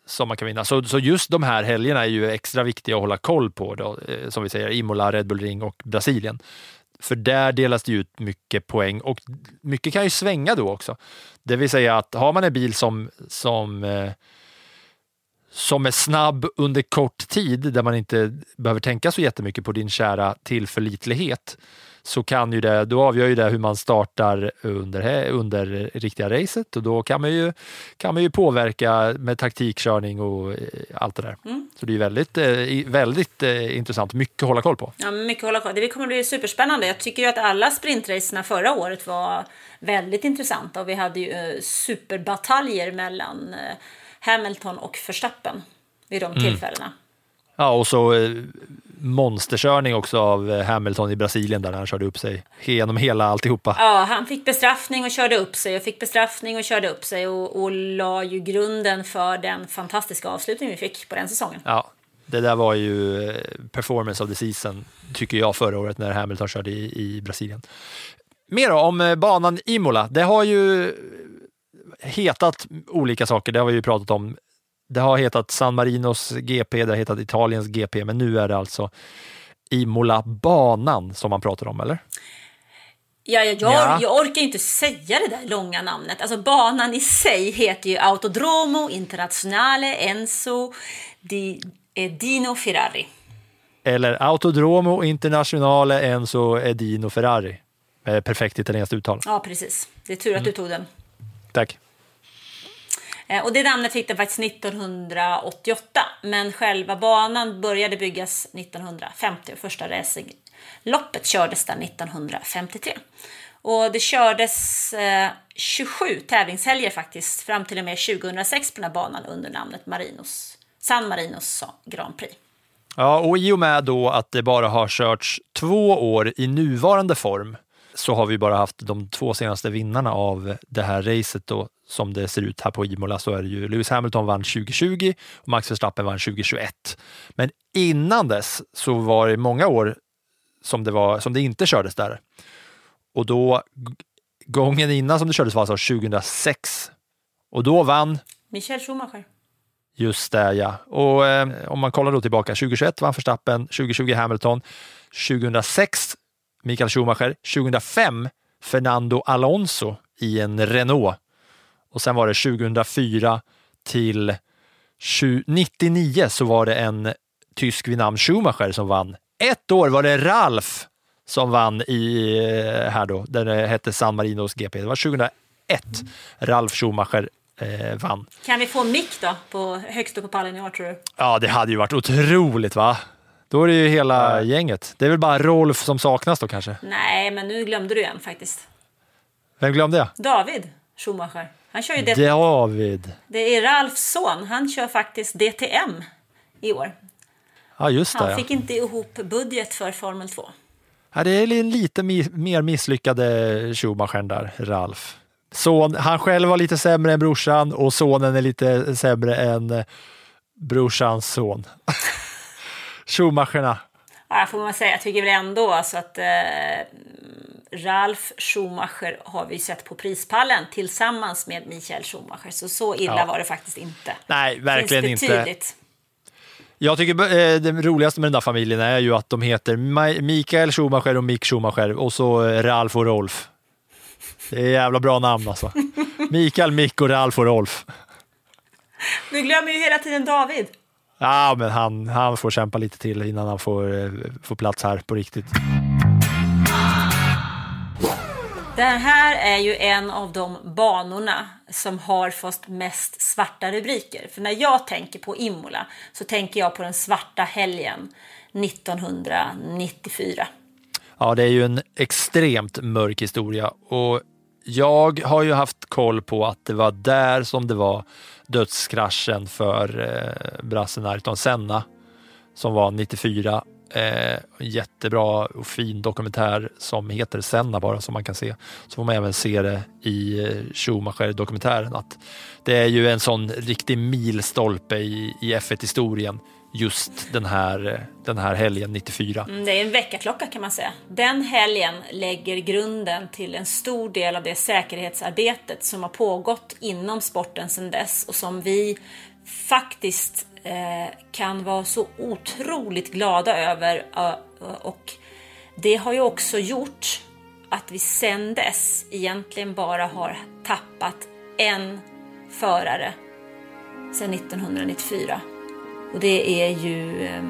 som man kan vinna. Så, så just de här helgerna är ju extra viktiga att hålla koll på. Då, eh, som vi säger, Imola, Red Bull Ring och Brasilien. För där delas det ut mycket poäng och mycket kan ju svänga då också. Det vill säga att har man en bil som, som eh, som är snabb under kort tid, där man inte behöver tänka så jättemycket på din kära tillförlitlighet, så kan ju det, då avgör ju det hur man startar under, under riktiga racet och då kan man ju, kan man ju påverka med taktikkörning och eh, allt det där. Så det är väldigt, eh, väldigt eh, intressant, mycket att hålla koll på. Ja, mycket att hålla koll. Det kommer bli superspännande. Jag tycker ju att alla sprintracerna förra året var väldigt intressanta och vi hade ju superbataljer mellan Hamilton och Verstappen vid de tillfällena. Ja, och så eh, monsterkörning också av eh, Hamilton i Brasilien där han körde upp sig genom hela alltihopa. Ja, han fick bestraffning och körde upp sig och fick bestraffning och körde upp sig och, och la ju grunden för den fantastiska avslutning vi fick på den säsongen. Ja, det där var ju eh, performance of the season, tycker jag, förra året när Hamilton körde i, i Brasilien. Mer om banan Imola. Det har ju hetat olika saker, det har vi ju pratat om. Det har hetat San Marinos GP, det har hetat Italiens GP, men nu är det alltså Imola-banan som man pratar om, eller? Ja, jag, Ja. jag orkar inte säga det där långa namnet. Alltså banan i sig heter ju Autodromo Internazionale Enzo di eh, Dino Ferrari. Eller Autodromo Internazionale Enzo Edino Ferrari. Med perfekt italienskt uttal. Ja, precis. Det är tur att du tog den. Tack. Eh, och det namnet fick den faktiskt 1988, men själva banan började byggas 1950 och första racingloppet kördes där 1953. Och det kördes eh, 27 tävlingshelger faktiskt fram till och med 2006 på den här banan under namnet Marinos, San Marinos Grand Prix. Ja, och i och med då att det bara har körts två år i nuvarande form så har vi bara haft de två senaste vinnarna av det här racet då, som det ser ut här på Imola så är det ju Lewis Hamilton vann 2020 och Max Verstappen vann 2021. Men innan dess så var det många år som det, var, som det inte kördes där. Och då, gången innan som det kördes var alltså 2006. Och då vann Michael Schumacher. Just det, ja. Och eh, om man kollar då tillbaka, 2021 vann Verstappen, 2020 Hamilton, 2006 Mikael Schumacher, 2005 Fernando Alonso i en Renault och sen var det 2004 till 20, 99 så var det en tysk vid namn Schumacher som vann. Ett år var det Ralf som vann i eh, här då, där det hette San Marinos GP. Det var 2001 Ralf Schumacher eh, vann. Kan vi få mick då på, högst upp på pallen i år tror du? Ja, det hade ju varit otroligt va? Då är det ju hela gänget. Det är väl bara Rolf som saknas då kanske? Nej, men nu glömde du en faktiskt. Vem glömde jag? David Schumacher. Han kör ju det. David. Det är Ralfs son. Han kör faktiskt DTM i år. Ja, just det. Han fick inte ihop budget för Formel 2. Ja, det är en lite mer misslyckade Schumachern där, Ralf. Son, han själv var lite sämre än brorsan och sonen är lite sämre än brorsans son. Schumacherna. Ja, får man säga. Jag tycker väl ändå alltså att eh, Ralf Schumacher har vi sett på prispallen tillsammans med Michael Schumacher. Så så illa Ja. var det faktiskt inte. Nej, verkligen inte. Jag tycker eh, det roligaste med den där familjen är ju att de heter Mikael Schumacher och Mick Schumacher och så Ralf och Rolf. Det är jävla bra namn alltså. Mikael, Mick och Ralf och Rolf. Du glömmer ju hela tiden David. Ja, men han, han får kämpa lite till innan han får, eh, får plats här på riktigt. Den här är ju en av de banorna som har fått mest svarta rubriker. För när jag tänker på Imola så tänker jag på den svarta helgen 1994. Ja, det är ju en extremt mörk historia och jag har ju haft koll på att det var där som det var dödskraschen för eh, brassen Ayrton Senna som var 94. Eh, jättebra och fin dokumentär som heter Senna bara som man kan se. Så får man även se det i eh, Schumacher-dokumentären att det är ju en sån riktig milstolpe i, i F1-historien just den här, den här helgen 94. Mm, Det är en väckarklocka kan man säga. Den helgen lägger grunden till en stor del av det säkerhetsarbetet som har pågått inom sporten sedan dess och som vi faktiskt eh, kan vara så otroligt glada över. Eh, och det har ju också gjort att vi sedan dess egentligen bara har tappat en förare sedan 1994. Och det är ju eh,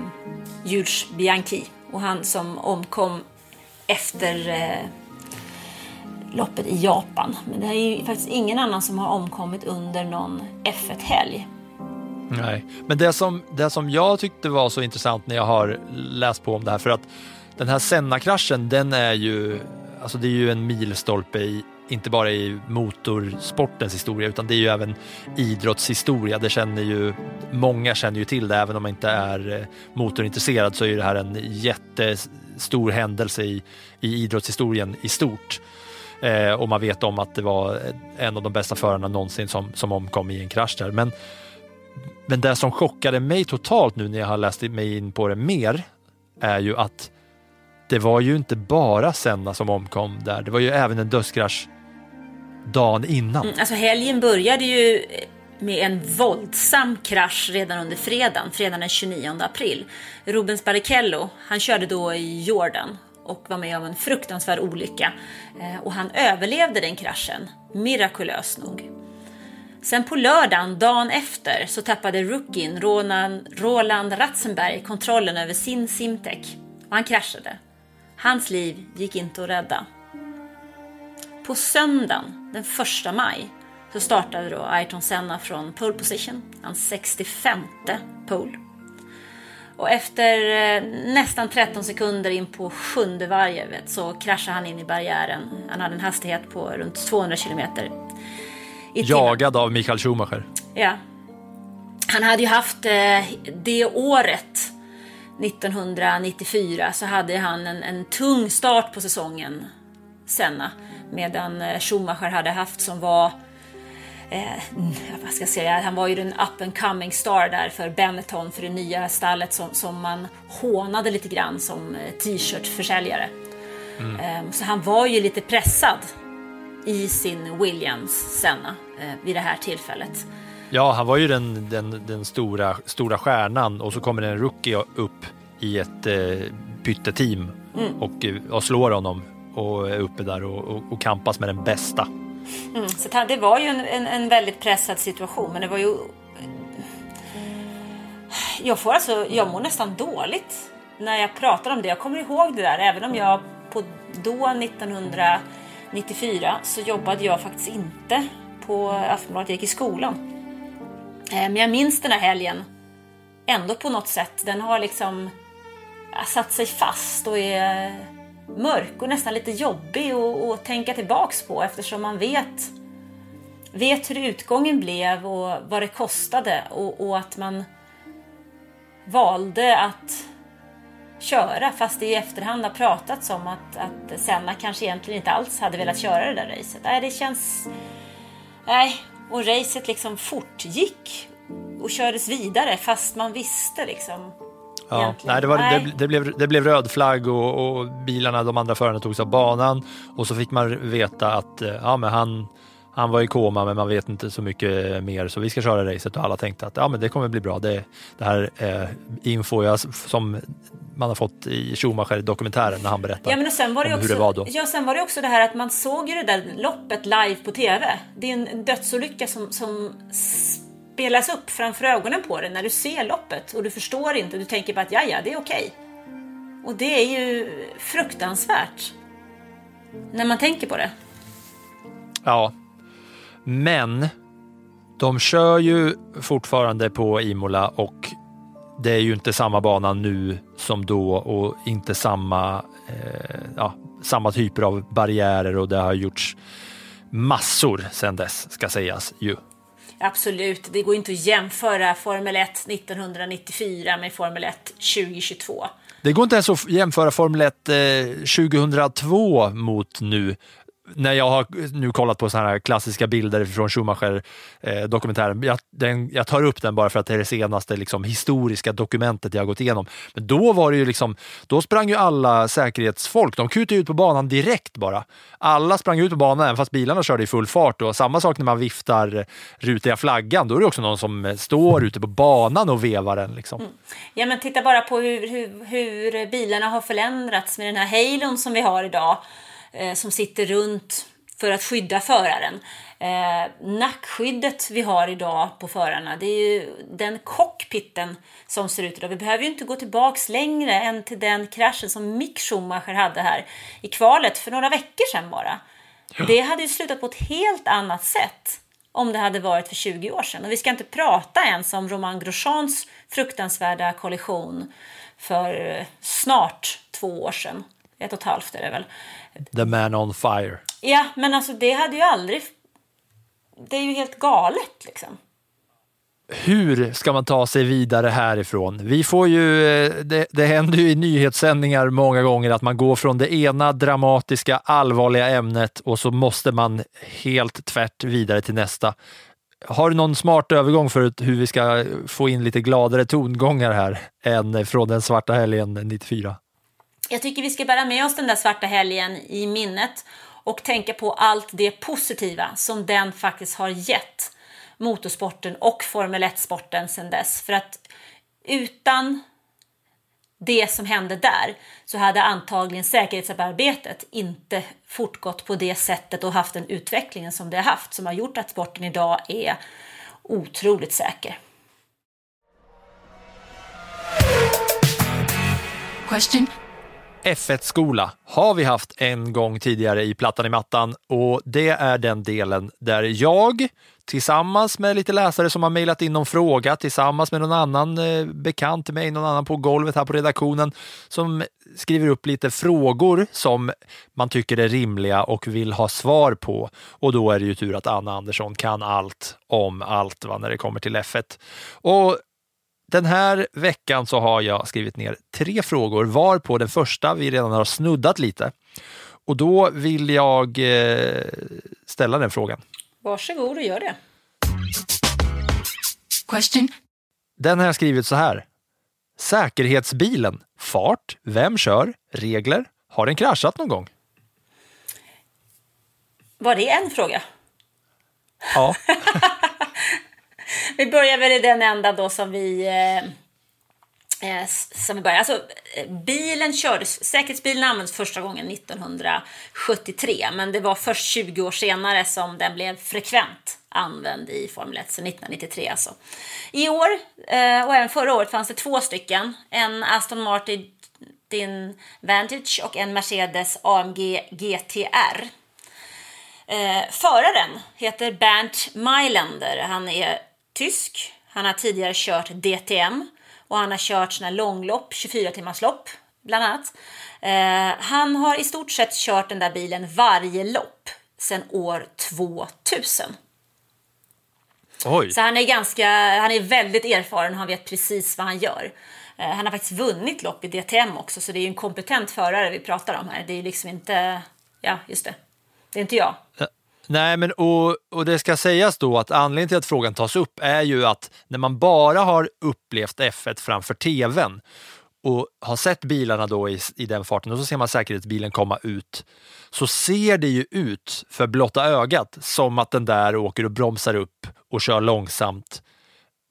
Jules Bianchi och han som omkom efter eh, loppet i Japan. Men det är ju faktiskt ingen annan som har omkommit under någon F1-helg. Nej, men det som, det som jag tyckte var så intressant när jag har läst på om det här, för att den här Senna-kraschen, den är ju, alltså det är ju en milstolpe i, inte bara i motorsportens historia, utan det är ju även idrottshistoria. Det känner ju, många känner ju till det, även om man inte är eh, motorintresserad så är ju det här en jättestor händelse i, i idrottshistorien i stort. Eh, och man vet om att det var en av de bästa förarna någonsin som, som omkom i en krasch där. Men men det som chockade mig totalt nu när jag har läst mig in på det mer är ju att det var ju inte bara Senna som omkom där. Det var ju även en dödskrasch dagen innan. Mm, Alltså helgen började ju med en våldsam krasch redan under fredagen, fredagen den 29 april. Rubens Barrichello, han körde då i Jordan och var med om en fruktansvärd olycka. Eh, och han överlevde den kraschen, mirakulöst nog. Sen på lördagen, dagen efter, så tappade rookien Roland, Ratzenberg kontrollen över sin Simtech Och han kraschade. Hans liv gick inte att rädda. På söndagen, den 1 maj, så startade då Ayrton Senna från pole position, hans 65 pole. Och efter eh, nästan 13 sekunder in på sjunde varvet så kraschade han in i barriären. Han hade en hastighet på runt 200 kilometer. Jagad av Michael Schumacher. Ja. Han hade ju haft eh, det året, 1994, så hade han en, en tung start på säsongen, Senna. Medan eh, Schumacher hade haft som var Eh, vad ska jag säga, han var ju den up and coming star där för Benetton, för det nya stallet som, som man hånade lite grann som eh, t-shirt-försäljare. Eh, så han var ju lite pressad i sin Williams Senna eh, vid det här tillfället. Ja, han var ju den, den, den stora, stora stjärnan och så kommer en rookie upp i ett eh, pytteteam och, eh, och slår honom och är uppe där och, och, och kampas med den bästa. Mm, så det var ju en, en, en väldigt pressad situation, men det var ju... Jag får alltså, jag mår nästan dåligt när jag pratar om det. Jag kommer ihåg det där, även om jag på då 1994 så jobbade jag faktiskt inte på Aftonbladet, jag gick i skolan. Eh, men jag minns den här helgen ändå på något sätt. Den har liksom satt sig fast och är mörk och nästan lite jobbig att, att tänka tillbaks på eftersom man vet, vet hur utgången blev och vad det kostade och, och att man valde att köra fast det i efterhand har pratats om att, att Senna kanske egentligen inte alls hade velat köra det där racet. Nej, det känns... Nej, och racet liksom fortgick och kördes vidare fast man visste liksom Ja, nej, det, var, det, det, blev, det blev röd flagg och, och bilarna, de andra förarna togs av banan och så fick man veta att eh, ja, men han, han var i koma men man vet inte så mycket mer så vi ska köra racet och alla tänkte att ja, men det kommer bli bra. Det, det här eh, info jag, som man har fått i Schumacher-dokumentären när han berättar Ja, men och sen var det om också, hur det var då. Ja, sen var det också det här att man såg ju det där loppet live på TV. Det är en dödsolycka som, som spelas upp framför ögonen på dig när du ser loppet och du förstår inte. Du tänker bara att ja, ja, det är okej. Och det är ju fruktansvärt. När man tänker på det. Ja, men de kör ju fortfarande på Imola och det är ju inte samma bana nu som då och inte samma, eh, ja, samma typer av barriärer och det har gjorts massor sedan dess ska sägas ju. Absolut, det går inte att jämföra Formel 1 1994 med Formel 1 2022. Det går inte ens att jämföra Formel 1 eh, 2002 mot nu. När jag har nu kollat på sådana här klassiska bilder från Schumacher-dokumentären. Eh, jag, den- jag tar upp den bara för att det är det senaste liksom, historiska dokumentet jag har gått igenom. Men då var det ju liksom, då sprang ju alla säkerhetsfolk, de kutade ut på banan direkt bara. Alla sprang ut på banan även fast bilarna körde i full fart. Och samma sak när man viftar rutiga flaggan, då är det också någon som eh, står ute på banan och vevar den. Liksom. Mm. Ja, men titta bara på hur, hur, hur bilarna har förändrats med den här halon som vi har idag. Eh, som sitter runt för att skydda föraren. Eh, nackskyddet vi har idag på förarna, det är ju den cockpiten som ser ut idag. Vi behöver ju inte gå tillbaks längre än till den kraschen som Mick Schumacher hade här i kvalet för några veckor sedan bara. Det hade ju slutat på ett helt annat sätt om det hade varit för 20 år sedan. Och vi ska inte prata ens om Romain Grosjeans fruktansvärda kollision för eh, snart två år sedan. Ett och ett halvt är det väl. The man on fire. Ja, men alltså det hade ju aldrig... Det är ju helt galet liksom. hur ska man ta sig vidare härifrån? Vi får ju, eh, det, det händer ju i nyhetssändningar många gånger att man går från det ena dramatiska, allvarliga ämnet och så måste man helt tvärt vidare till nästa. Har du någon smart övergång för hur vi ska få in lite gladare tongångar här än från den svarta helgen 94? Jag tycker vi ska bära med oss den där svarta helgen i minnet och tänka på allt det positiva som den faktiskt har gett motorsporten och Formel 1-sporten sedan dess. För att utan det som hände där så hade antagligen säkerhetsarbetet inte fortgått på det sättet och haft den utvecklingen som det har haft som har gjort att sporten idag är otroligt säker. Question F1-skola har vi haft en gång tidigare i Plattan i mattan och det är den delen där jag tillsammans med lite läsare som har mejlat in någon fråga, tillsammans med någon annan eh, bekant till mig, någon annan på golvet här på redaktionen som skriver upp lite frågor som man tycker är rimliga och vill ha svar på. Och då är det ju tur att Anna Andersson kan allt om allt va, när det kommer till F1. Och den här veckan så har jag skrivit ner tre frågor, var på den första vi redan har snuddat lite. Och då vill jag eh, ställa den frågan. Varsågod och gör det. Question Den har jag skrivit så här. Säkerhetsbilen, fart, vem kör, regler, har den kraschat någon gång? Var det en fråga? Ja, Vi börjar väl i den ända då som vi... Eh, eh som vi börjar. Alltså, eh, bilen kördes, säkerhetsbilen användes första gången 1973 men det var först 20 år senare som den blev frekvent använd i Formel 1, så 1993 alltså. I år eh, och även förra året fanns det två stycken. En Aston Martin Vantage och en Mercedes AMG GTR. Eh, föraren heter Bernt Mylander. Han är tysk. Han har tidigare kört DTM och han har kört såna långlopp, 24 timmars lopp bland annat. Eh, han har i stort sett kört den där bilen varje lopp sedan år 2000. oj. Så han är ganska, han är väldigt erfaren och han vet precis vad han gör. Eh, Han har faktiskt vunnit lopp i DTM också, så det är ju en kompetent förare vi pratar om här. Det är ju liksom inte, ja just det, det är inte jag. Nej, men och, och det ska sägas då att anledningen till att frågan tas upp är ju att när man bara har upplevt F1 framför tvn och har sett bilarna då i, i den farten och så ser man säkerhetsbilen komma ut så ser det ju ut för blotta ögat som att den där åker och bromsar upp och kör långsamt.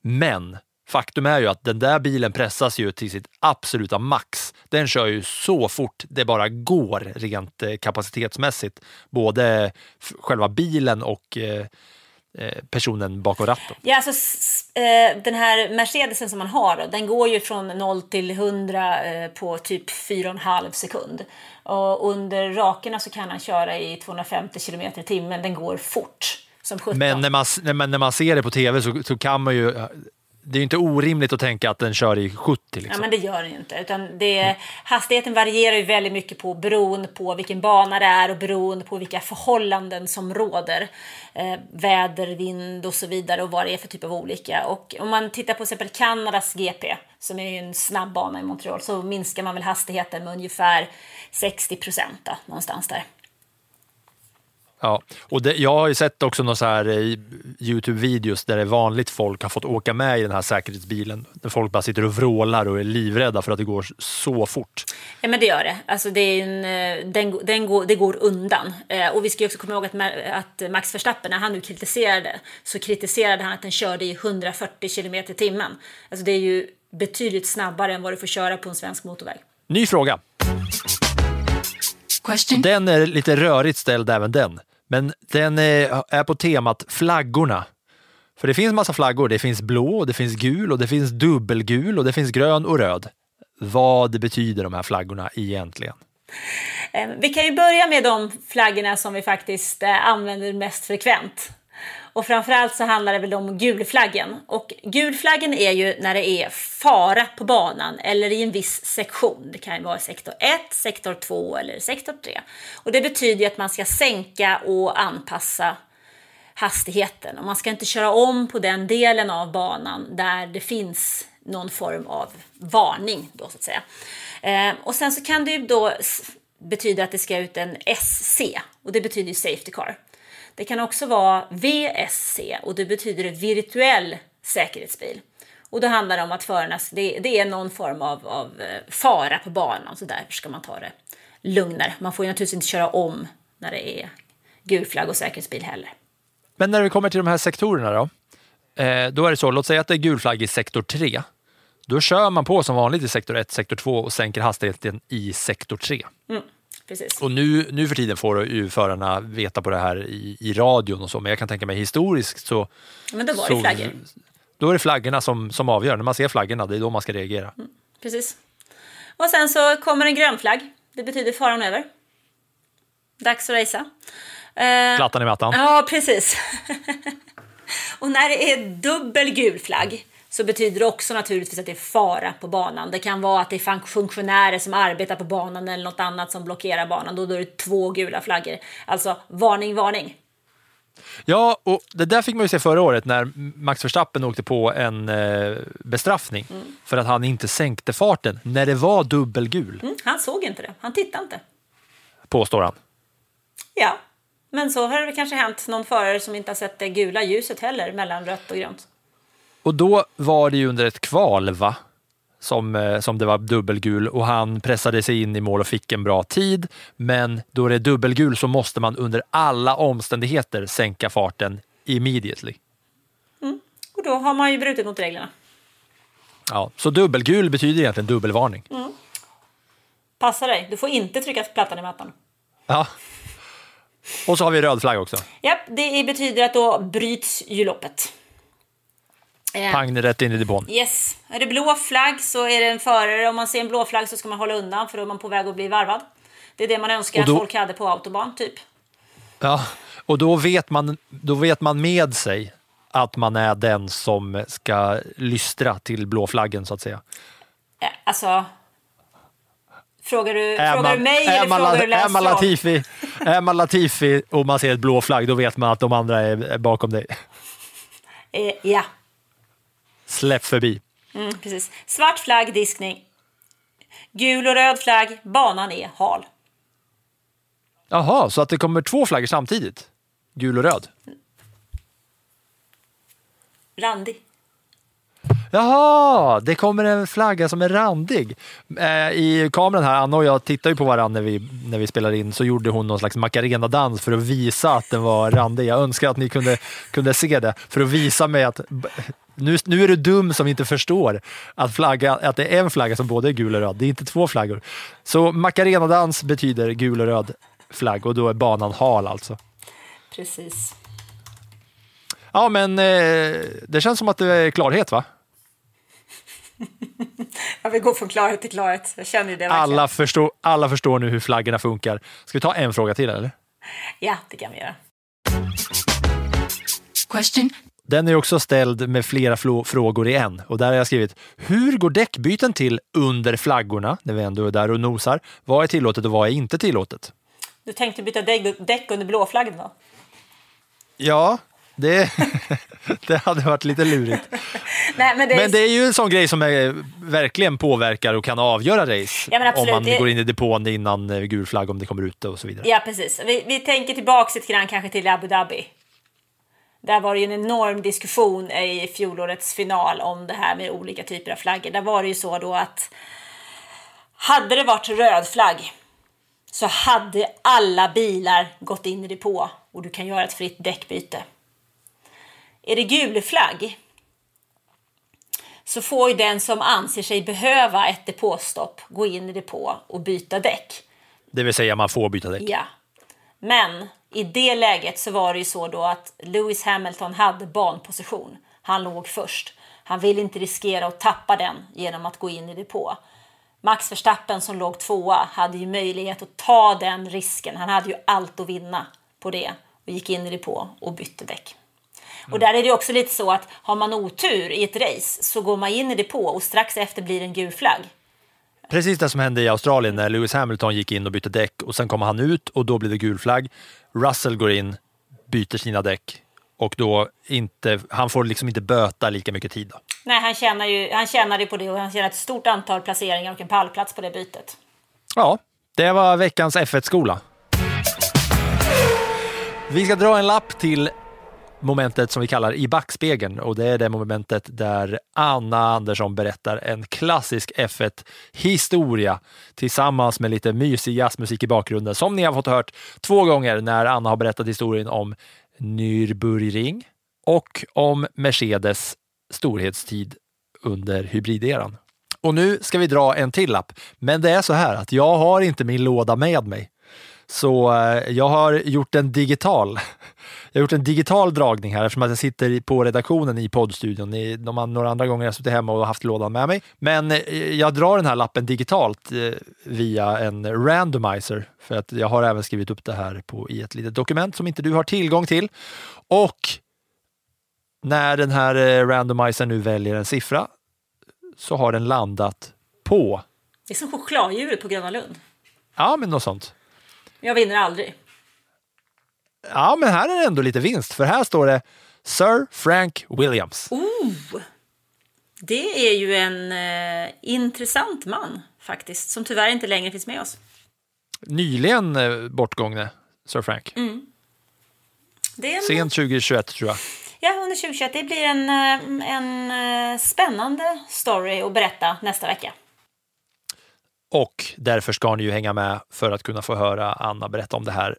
Men faktum är ju att den där bilen pressas ju till sitt absoluta max. Den kör ju så fort det bara går rent eh, kapacitetsmässigt. Både själva bilen och eh, eh, personen bakom ratten. Ja, alltså, den här Mercedesen som man har, då, den går ju från 0 till 100 eh, på typ 4,5 sekund. Och under rakerna så kan han köra i 250 km i timmen. Den går fort som 17. Men när man, när man, när man ser det på tv så, så kan man ju... Det är ju inte orimligt att tänka att den kör i 70. Ja, Liksom. men det gör den ju inte. Utan det, hastigheten varierar ju väldigt mycket på beroende på vilken bana det är och beroende på vilka förhållanden som råder. Eh, väder, vind och så vidare och vad det är för typ av olika. Och om man tittar på exempel Kanadas GP, som är ju en snabb bana i Montreal, så minskar man väl hastigheten med ungefär 60 procent någonstans där. Ja, och det, jag har ju sett också några så här eh, Youtube-videos där det är vanligt folk har fått åka med i den här säkerhetsbilen. Där folk bara sitter och vrålar och är livrädda för att det går så fort. Ja men det gör det. Alltså det, är en, eh, den, den går, det går undan. Eh, och vi ska ju också komma ihåg att, att Max Verstappen, när han nu kritiserade, så kritiserade han att den körde i 140 km i timmen. Alltså det är ju betydligt snabbare än vad du får köra på en svensk motorväg. Ny fråga. Question. Den är lite rörigt ställd även den. Men den eh, är, på temat flaggorna. För det finns massa flaggor. Det finns blå, det finns gul och det finns dubbelgul och det finns grön och röd. Vad betyder de här flaggorna egentligen? Eh, vi kan ju börja med de flaggorna som vi faktiskt eh, använder mest frekvent. Och framförallt så handlar det väl om gulflaggen. Och gulflaggen är ju när det är fara på banan eller i en viss sektion. Det kan ju vara sektor 1, sektor 2 eller sektor 3. Och det betyder ju att man ska sänka och anpassa hastigheten. Och man ska inte köra om på den delen av banan där det finns någon form av varning. Då, så att säga. Eh, och sen så kan det ju då betyda att det ska ut en SC och det betyder ju Safety Car. Det kan också vara VSC och det betyder virtuell säkerhetsbil. Och då handlar det om att förarna, det, det är någon form av, av eh, fara på banan så därför ska man ta det lugnare. Man får ju naturligtvis inte köra om när det är gul flagg och säkerhetsbil heller. Men när det kommer till de här sektorerna då? Eh, då är det så, låt säga att det är gul flagg i sektor 3. Då kör man på som vanligt i sektor 1, sektor 2 och sänker hastigheten i sektor 3. Precis. Och nu, nu för tiden får ju förarna veta på det här i, i radion och så, men jag kan tänka mig historiskt så... Men då var så, det flaggor. Då är det flaggorna som, som avgör. När man ser flaggorna, det är då man ska reagera. Precis. Och sen så kommer en grön flagg. Det betyder faran över. Dags att racea. Eh, Plattan i mattan. Ja, precis. och när det är dubbel gul flagg så betyder det också naturligtvis att det är fara på banan. Det kan vara att det är fun- funktionärer som arbetar på banan eller något annat som blockerar banan. Då, är det två gula flaggor. Alltså varning, varning. Ja, och det där fick man ju se förra året när Max Verstappen åkte på en eh, bestraffning för att han inte sänkte farten när det var dubbelgul, Mm, han såg inte det. Han tittade inte. påstår han. Ja, men så har det kanske hänt någon förare som inte har sett det gula ljuset heller mellan rött och grönt. Och då var det ju under ett kval, va? Som, eh, som det var dubbelgul och han pressade sig in i mål och fick en bra tid. Men då det är dubbelgul så måste man under alla omständigheter sänka farten immediately. Och då har man ju brutit mot reglerna. Ja, så dubbelgul betyder egentligen dubbelvarning. Passa dig, du får inte trycka plattan i mattan. Ja. Och så har vi röd flagg också. Ja, det betyder att då bryts ju loppet. Eh, Pang rätt in i depån. Yes. Är det blå flagg så är det en förare. Om man ser en blå flagg så ska man hålla undan för då är man på väg att bli varvad. Det är det man önskar då- att folk hade på autobahn, typ. Ja, och då vet, man, då vet man med sig att man är den som ska lystra till blå flaggen så att säga. Eh, Alltså... Frågar du, Är frågar du mig eller man, frågar du är Lance man? Latifi, är man Latifi och man ser ett blå flagg, då vet man att de andra är är bakom dig. Eh, ja, Släpp förbi. mm, precis. Svart flagg, diskning. Gul och röd flagg, banan är hal. Jaha, så att det kommer två flaggor samtidigt? Gul och röd? Randig. Jaha, det kommer en flagga som är randig. Eh, I kameran här, Anna och jag tittar ju på varandra när vi, när vi spelar in, så gjorde hon någon slags Macarena-dans för att visa att den var randig. Jag önskar att ni kunde, kunde se det, för att visa mig att nu, nu är du dum som inte förstår att, flagga, att det är en flagga som både är gul och röd. Det är inte två flaggor. Så Macarena-dans betyder gul och röd flagg och då är banan hal alltså. Precis. Ja, men eh, det känns som att det är klarhet va? Jag vill gå från klarhet till klarhet. Jag känner ju det verkligen. Alla förstår, alla förstår nu hur flaggorna funkar. Ska vi ta en fråga till eller? Ja, det kan vi göra. Question Den är också ställd med flera frågor i en och där har jag skrivit Hur går däckbyten till under flaggorna när vi ändå är där och nosar? Vad är tillåtet och vad är inte tillåtet? Du tänkte byta däck, under blåflaggen då? Ja, det, det hade varit lite lurigt. Nej, men det är, Men det är ju en sån grej som är, verkligen påverkar och kan avgöra race. Ja, om man går in i depån innan eh, gul flagg, om det kommer ut och så vidare. Ja, precis. Vi, vi tänker tillbaka lite grann kanske till Abu Dhabi. Där var det ju en enorm diskussion i fjolårets final om det här med olika typer av flaggor. Där var det ju så då att hade det varit röd flagg så hade alla bilar gått in i depå och du kan göra ett fritt däckbyte. Är det gul flagg så får ju den som anser sig behöva ett depåstopp gå in i depå och byta däck. Det vill säga man får byta däck. Ja. Men i det läget så var det ju så då att Lewis Hamilton hade banposition. Han låg först. Han ville inte riskera att tappa den genom att gå in i depå. Max Verstappen som låg tvåa hade ju möjlighet att ta den risken. Han hade ju allt att vinna på det och gick in i depå och bytte däck. Och där är det också lite så att har man otur i ett race så går man in i depå och strax efter blir det en gul flagg. Precis det som hände i Australien när Lewis Hamilton gick in och bytte däck och sen kom han ut och då blev det gul flagg. Russell går in, byter sina däck och då inte, han får liksom inte böta lika mycket tid. Då. Nej, han tjänar ju han tjänade på det och han tjänar ett stort antal placeringar och en pallplats på det bytet. Ja, det var veckans F1-skola. Vi ska dra en lapp till momentet som vi kallar i backspegeln och det är det momentet där Anna Andersson berättar en klassisk F1-historia tillsammans med lite mysig jazzmusik i bakgrunden som ni har fått hört två gånger när Anna har berättat historien om Nürburgring och om Mercedes storhetstid under hybrideran. Och nu ska vi dra en till lapp, men det är så här att jag har inte min låda med mig. Så eh, jag har gjort en digital. Jag har gjort en digital dragning här eftersom att jag sitter på redaktionen i poddstudion. I- De några andra gånger har jag suttit hemma och haft lådan med mig. Men eh, jag drar den här lappen digitalt eh, via en randomizer. För att jag har även skrivit upp det här på, i ett litet dokument som inte du har tillgång till. Och när den här randomizern nu väljer en siffra så har den landat på, Det är som chokladdjuret på Gröna Lund. ja men något sånt. Jag vinner aldrig. Ja, men här är det ändå lite vinst, för här står det Sir Frank Williams. Oh! Det är ju en eh, intressant man faktiskt, som tyvärr inte längre finns med oss. Nyligen eh, bortgångne Sir Frank. Är en, Sent 2021 tror jag. Ja, under 2021. Det blir en, eh, en eh, spännande story att berätta nästa vecka. Och därför ska ni ju hänga med för att kunna få höra Anna berätta om det här.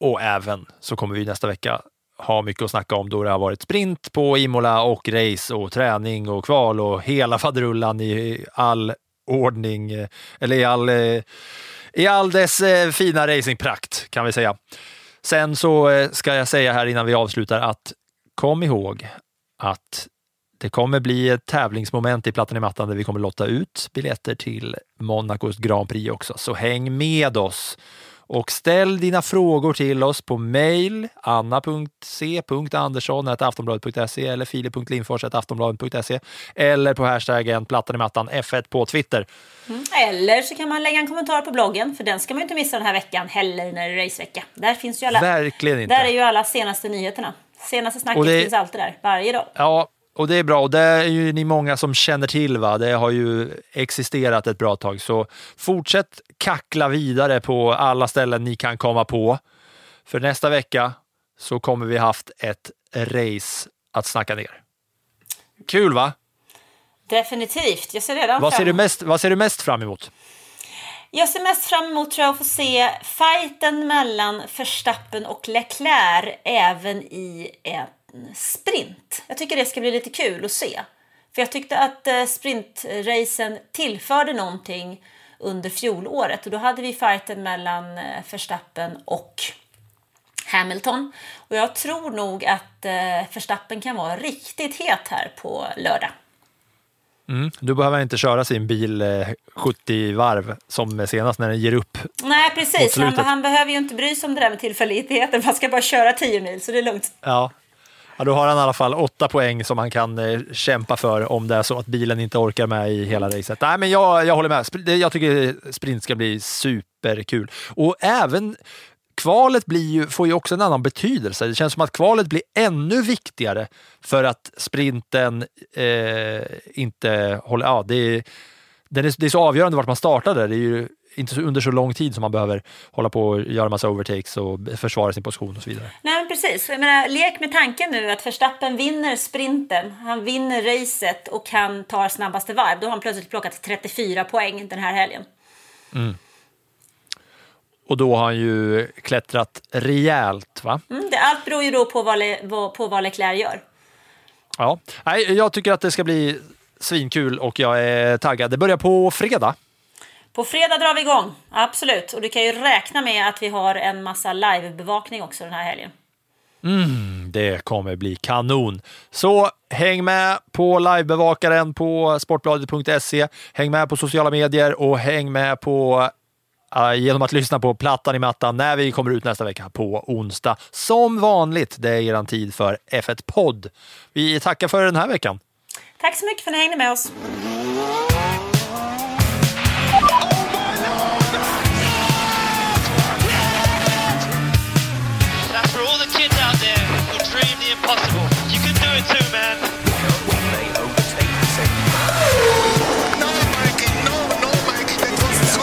Och även så kommer vi nästa vecka ha mycket att snacka om då det har varit sprint på Imola och race och träning och kval och hela faderullan i all ordning, eller i all, eh, i all dess eh, fina racingprakt kan vi säga. Sen så eh, ska jag säga här innan vi avslutar att kom ihåg att det kommer bli ett tävlingsmoment i Plattan i mattan där vi kommer lotta ut biljetter till Monacos Grand Prix också. Så häng med oss och ställ dina frågor till oss på mail anna.c.andersson.aftonbladet.se eller filip.lindfors.aftonbladet.se eller på hashtaggen Plattan i mattan F1 på Twitter. Eller så kan man lägga en kommentar på bloggen, för den ska man inte missa den här veckan heller när det är racevecka. Där finns ju alla, Verkligen inte. där är ju alla senaste nyheterna. Senaste snacket det- finns alltid där, varje dag. Ja, och det är bra. Och det är ju ni många som känner till. Va? Det har ju existerat ett bra tag. Så fortsätt kackla vidare på alla ställen ni kan komma på. För nästa vecka så kommer vi haft ett race att snacka ner. Kul va? Definitivt. Jag ser redan Vad fram ser, du mest, vad ser du mest fram emot? Jag ser mest fram emot tror jag, att få se fighten mellan Verstappen och Leclerc även i en sprint. Jag tycker det ska bli lite kul att se. För jag tyckte att eh, sprintracen tillförde någonting under fjolåret och då hade vi fighten mellan eh, Verstappen och Hamilton. Och jag tror nog att eh, Verstappen kan vara riktigt het här på lördag. Mm. Du behöver inte köra sin bil eh, 70 varv som senast när den ger upp. Nej, precis. Han, han behöver ju inte bry sig om det där med tillfälligheten. Man ska bara köra 10 mil, så det är lugnt. Ja. Ja, då har han i alla fall åtta poäng som han kan eh, kämpa för om det är så att bilen inte orkar med i hela racet. Nej, men jag, jag håller med. Sp- Jag tycker sprint ska bli superkul. Och även kvalet blir ju, får ju också en annan betydelse. Det känns som att kvalet blir ännu viktigare för att sprinten eh, inte håller... Ja, det, är, är, det är så avgörande vart man startade. Det är ju inte så, under så lång tid som man behöver hålla på och göra massa overtakes och försvara sin position och så vidare. Nej, men precis. Jag menar, lek med tanken nu att Verstappen vinner sprinten, han vinner racet och han tar snabbaste varv. Då har han plötsligt plockat 34 poäng den här helgen. Och då har han ju klättrat rejält. Va? Mm, det, allt beror ju då på vad, Le, vad, på vad Leclerc gör. Ja. Nej, jag tycker att det ska bli svinkul och jag är taggad. Det börjar på fredag. På fredag drar vi igång, absolut. Och du kan ju räkna med att vi har en massa livebevakning också den här helgen. Det kommer bli kanon. Så häng med på livebevakaren på sportbladet.se. Häng med på sociala medier och häng med på genom att lyssna på Plattan i mattan när vi kommer ut nästa vecka på onsdag. Som vanligt, det är er tid för F1-podd. Vi tackar för den här veckan. Tack så mycket för att ni hängde med oss. impossible. You can do it too, man. No, no, no,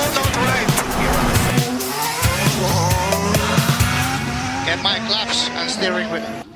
not right. Get my claps and steering wheel.